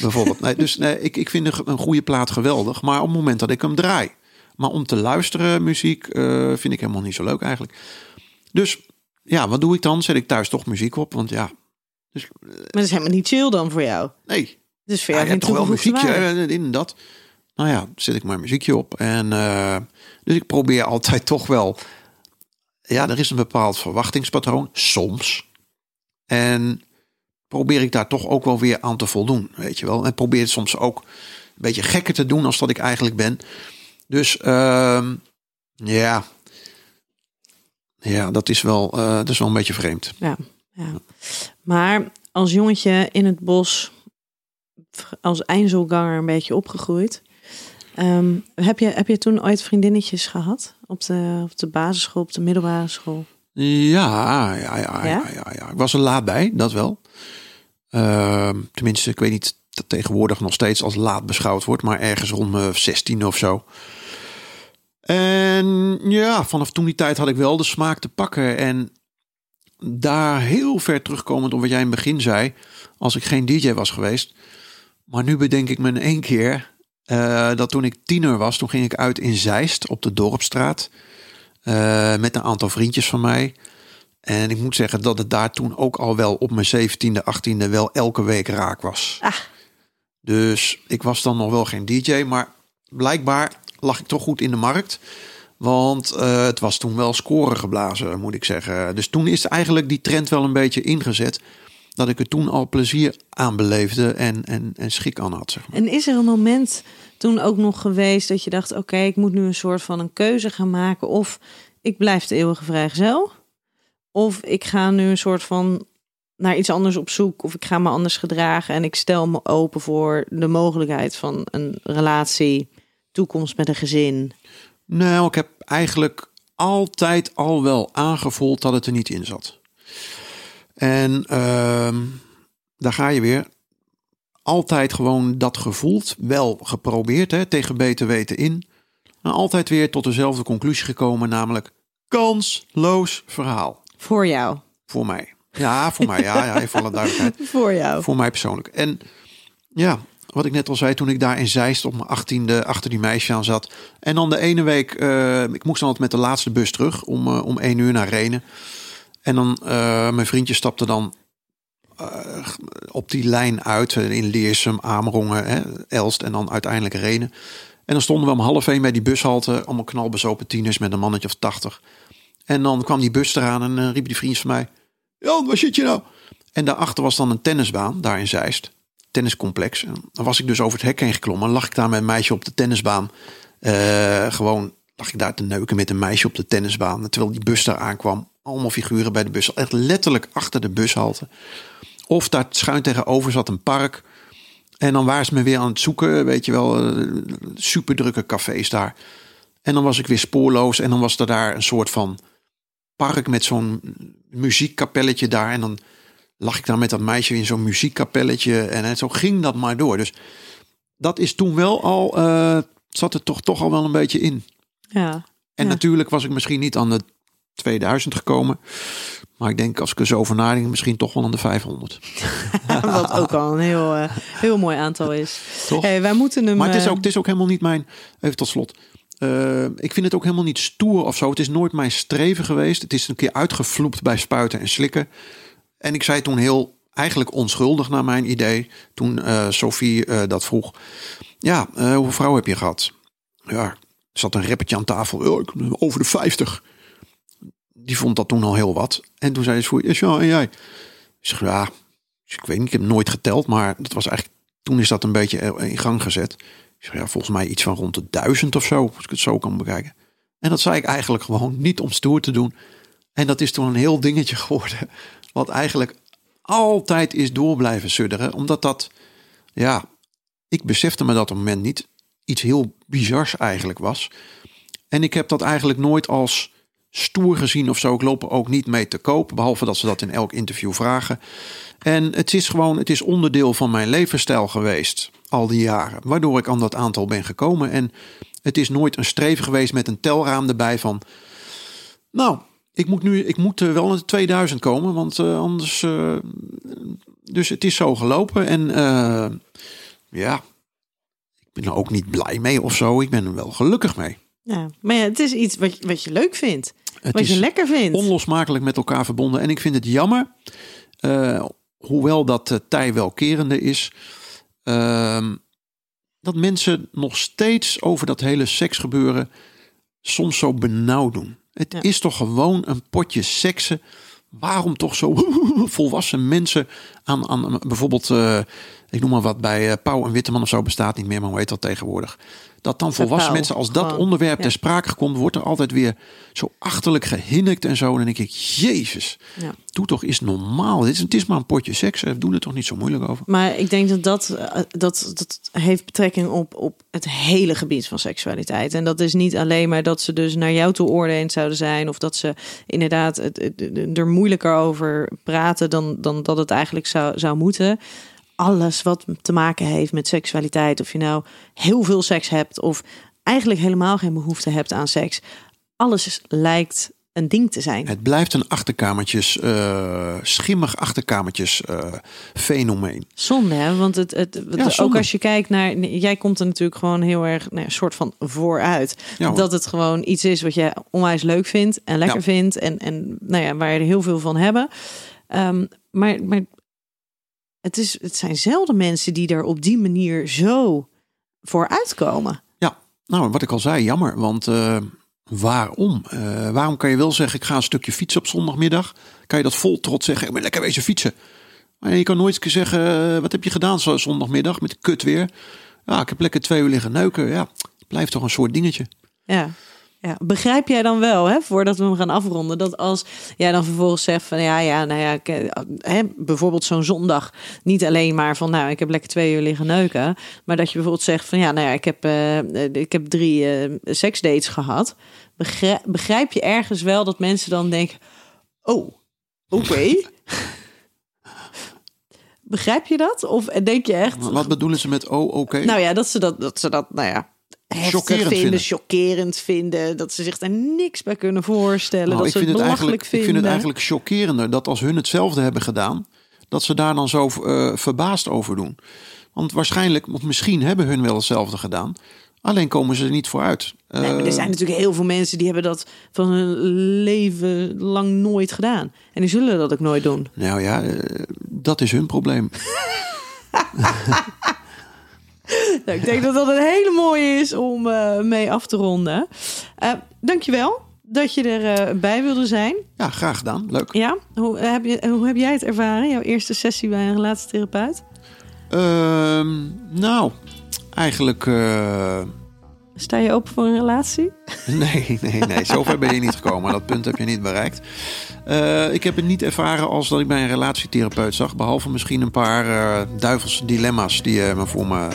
Bijvoorbeeld. Nee, dus nee, ik, ik vind een, goede plaat geweldig. Maar op het moment dat ik hem draai. Maar om te luisteren muziek eh, vind ik helemaal niet zo leuk eigenlijk. Dus ja, wat doe ik dan? Zet ik thuis toch muziek op? Want ja, dus, Maar dat is helemaal niet chill dan voor jou. nee. Dus voor jou hebt toch wel muziekje, en dat. Nou ja, zet ik maar muziekje op. En eh, dus ik probeer altijd toch wel. Ja, er is een bepaald verwachtingspatroon, soms. En probeer ik daar toch ook wel weer aan te voldoen, weet je wel. En probeer het soms ook een beetje gekker te doen als dat ik eigenlijk ben. Dus ehm, ja, ja, dat is wel, eh, dat is wel een beetje vreemd. Ja, ja. Maar als jongetje in het bos, als einzelganger een beetje opgegroeid. ehm, heb, je, heb je toen ooit vriendinnetjes gehad? Op de, op de basisschool, op de middelbare school? Ja, ja, ja, ja, Ja? ja, ja. Ik was er laat bij, dat wel. Ehm, tenminste, ik weet niet dat tegenwoordig nog steeds als laat beschouwd wordt, maar ergens rond mijn 16 of zo. En ja, vanaf toen die tijd had ik wel de smaak te pakken. En daar heel ver terugkomend op wat jij in het begin zei, als ik geen DJ was geweest. Maar nu bedenk ik me in één keer eh, dat toen ik tiener was, toen ging ik uit in Zeist op de Dorpstraat. Eh, met een aantal vriendjes van mij. En ik moet zeggen dat het daar toen ook al wel op mijn 17e, 18e wel elke week raak was. Ah. Dus ik was dan nog wel geen DJ, maar blijkbaar lag ik toch goed in de markt. Want eh, het was toen wel scoren geblazen, moet ik zeggen. Dus toen is eigenlijk die trend wel een beetje ingezet. Dat ik er toen al plezier aan beleefde en, en, en schik aan had. Zeg maar. En is er een moment toen ook nog geweest dat je dacht: oké, ik moet nu een soort van een keuze gaan maken. Of ik blijf de eeuwige vrijgezel. Of ik ga nu een soort van naar iets anders op zoek. Of ik ga me anders gedragen. En ik stel me open voor de mogelijkheid van een relatie, toekomst met een gezin. Nou, ik heb eigenlijk altijd al wel aangevoeld dat het er niet in zat. En ehm, daar ga je weer. Altijd gewoon dat gevoeld, wel geprobeerd, hè, tegen beter weten in. Maar altijd weer tot dezelfde conclusie gekomen, namelijk kansloos verhaal. Voor jou. Voor mij. Ja, voor mij. Ja, ja even alle duidelijkheid. Voor jou. Voor mij persoonlijk. En ja, wat ik net al zei, toen ik daar in Zeist op mijn achttiende achter die meisje aan zat. En dan de ene week, eh, ik moest dan altijd met de laatste bus terug om, eh, om één uur naar Renen. En dan, eh, mijn vriendje stapte dan eh, op die lijn uit eh, in Leersum, Amerongen, hè, Elst en dan uiteindelijk Renen. En dan stonden we om half één bij die bushalte, allemaal knalbezopen tieners met een mannetje of tachtig. En dan kwam die bus eraan en eh, riep die vriend van mij, Jan, waar zit je nou? En daarachter was dan een tennisbaan, daar in Zeist. Tenniscomplex. En dan was ik dus over het hek heen geklommen. Lag ik daar met een meisje op de tennisbaan. Gewoon lag ik daar te neuken met een meisje op de tennisbaan. Terwijl die bus daar aankwam. Allemaal figuren bij de bus. Echt letterlijk achter de bushalte. Of daar schuin tegenover zat een park. En dan waren ze me weer aan het zoeken. Weet je wel, eh, super drukke cafés daar. En dan was ik weer spoorloos. En dan was er daar een soort van park met zo'n muziekkapelletje daar. En dan lag ik daar met dat meisje in zo'n muziekkapelletje. En het- zo ging dat maar door. Dus dat is toen wel al, eh, zat er toch, toch al wel een beetje in. Ja. En Ja. natuurlijk was ik misschien niet aan de 2000 gekomen. Maar ik denk als ik er zo over nadenk, misschien toch wel aan de 500. Wat ook al een heel, eh, heel mooi aantal is. Toch? Hey, wij moeten hem. Maar het is, eh, ook, het is ook helemaal niet mijn. Even tot slot. Eh, ik vind het ook helemaal niet stoer of zo. Het is nooit mijn streven geweest. Het is een keer uitgevloept bij spuiten en slikken. En ik zei toen heel eigenlijk onschuldig naar mijn idee. Toen eh, Sophie dat vroeg. Ja, hoeveel vrouwen heb je gehad? Ja, er zat een rappertje aan tafel. "Ja, ik ben over de 50. Die vond dat toen al heel wat. En toen zei ze voor ja, en jij? Ik zeg ja, ik weet niet, ik heb nooit geteld, maar dat was eigenlijk toen is dat een beetje in gang gezet. Zeg ja, volgens mij iets van rond de duizend of zo, als ik het zo kan bekijken. En dat zei ik eigenlijk gewoon niet om stoer te doen. En dat is toen een heel dingetje geworden, wat eigenlijk altijd is door blijven sudderen, omdat dat, ja, ik besefte me dat op het moment niet, iets heel bizars eigenlijk was. En ik heb dat eigenlijk nooit als stoer gezien of zo. Ik loop ook niet mee te koop, behalve dat ze dat in elk interview vragen. En het is gewoon, het is onderdeel van mijn levensstijl geweest al die jaren, waardoor ik aan dat aantal ben gekomen. En het is nooit een streven geweest met een telraam erbij van, nou, ik moet nu, ik moet wel naar de 2000 komen, want eh, anders, eh, dus het is zo gelopen en eh, ja, ik ben er ook niet blij mee of zo. Ik ben er wel gelukkig mee. ja. Maar ja, het is iets wat wat je leuk vindt. Het wat je lekker vindt. onlosmakelijk met elkaar verbonden. En ik vind het jammer, eh, hoewel dat uh, tij wel kerende is, ehm, dat mensen nog steeds over dat hele seksgebeuren soms zo benauwd doen. Het Ja. is toch gewoon een potje seksen. Waarom toch zo volwassen mensen aan, aan bijvoorbeeld, eh, ik noem maar wat, bij Pauw en Witteman of zo bestaat niet meer, maar hoe heet dat tegenwoordig? Dat dan volwassen mensen, als dat gewoon, onderwerp ja. ter sprake komt, wordt er altijd weer zo achterlijk gehinnikt en zo. En dan denk ik, jezus, Ja. doe toch eens normaal. Dit is, het is maar een potje seks, doe er toch niet zo moeilijk over. Maar ik denk dat dat, eh, dat dat heeft betrekking op, op het hele gebied van seksualiteit. En dat is niet alleen maar dat ze dus naar jou toe oordelend zouden zijn. Of dat ze inderdaad het- er moeilijker over praten dan, dan dat het eigenlijk zou, zou moeten. Alles wat te maken heeft met seksualiteit. Of je nou heel veel seks hebt of eigenlijk helemaal geen behoefte hebt aan seks. Alles lijkt een ding te zijn. Het blijft een achterkamertjes, eh, schimmig achterkamertjes eh, fenomeen. Zonde, hè? Want het, het, Ja, ook als je kijkt naar. Jij komt er natuurlijk gewoon heel erg nou, ja, soort van vooruit. Ja, dat het gewoon iets is wat je onwijs leuk vindt en lekker Ja. vindt. En, en nou ja, waar je er heel veel van hebben. Ehm, maar maar het, is, het zijn zelden mensen die er op die manier zo voor uitkomen. Ja, nou, wat ik al zei, jammer. Want eh, waarom? Eh, waarom kan je wel zeggen, ik ga een stukje fietsen op zondagmiddag? Kan je dat vol trots zeggen, ik ben lekker wezen fietsen. Maar je kan nooit zeggen, eh, wat heb je gedaan zo zondagmiddag met kut weer? Ja, ik heb lekker twee uur liggen neuken. Ja, blijft toch een soort dingetje. Ja. Ja, begrijp jij dan wel, hè, voordat we hem gaan afronden, dat als jij dan vervolgens zegt van ja, ja, nou ja, ik, eh, hè, bijvoorbeeld zo'n zondag, niet alleen maar van nou, ik heb lekker twee uur liggen neuken, maar dat je bijvoorbeeld zegt van ja, nou ja, ik heb, eh, ik heb drie eh, seksdates gehad. Begrijp, begrijp je ergens wel dat mensen dan denken, oh, oké. Begrijp je dat? Of denk je echt... Wat bedoelen ze met oh, oké? Nou ja, dat ze dat, dat, ze dat nou ja, heftig Chockerend vinden, chockerend vinden. Dat ze zich daar niks bij kunnen voorstellen. Nou, dat ik, ze vind het belachelijk eigenlijk, ik vinden. vind het eigenlijk chockerender dat als hun hetzelfde hebben gedaan, dat ze daar dan zo eh, verbaasd over doen. Want waarschijnlijk, of misschien hebben hun wel hetzelfde gedaan. Alleen komen ze er niet vooruit. Nee, maar er Eh, zijn natuurlijk heel veel mensen die hebben dat van hun leven lang nooit gedaan. En die zullen dat ook nooit doen. Nou ja, eh, dat is hun probleem. Nou, ik denk dat dat een hele mooie is om eh, mee af te ronden. Eh dankjewel dat je erbij bij wilde zijn. Ja, graag gedaan. Leuk. Ja, hoe heb, je, hoe heb jij het ervaren? Jouw eerste sessie bij een relatietherapeut? Ehm, nou, eigenlijk. Sta je open voor een relatie? nee, nee, nee. Zover ben je niet gekomen. Dat punt heb je niet bereikt. Eh, ik heb het niet ervaren als dat ik bij een relatietherapeut zag. Behalve misschien een paar eh, duivelse dilemma's die eh, me voor me,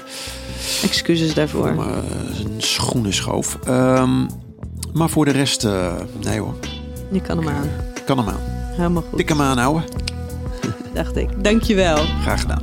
Excuses daarvoor. voor me schoenen schoof. Ehm, maar voor de rest, eh, nee hoor. Je kan hem aan. Kan hem aan. Helemaal goed, Tik hem aan, ouwe. dacht ik. Dankjewel. Graag gedaan.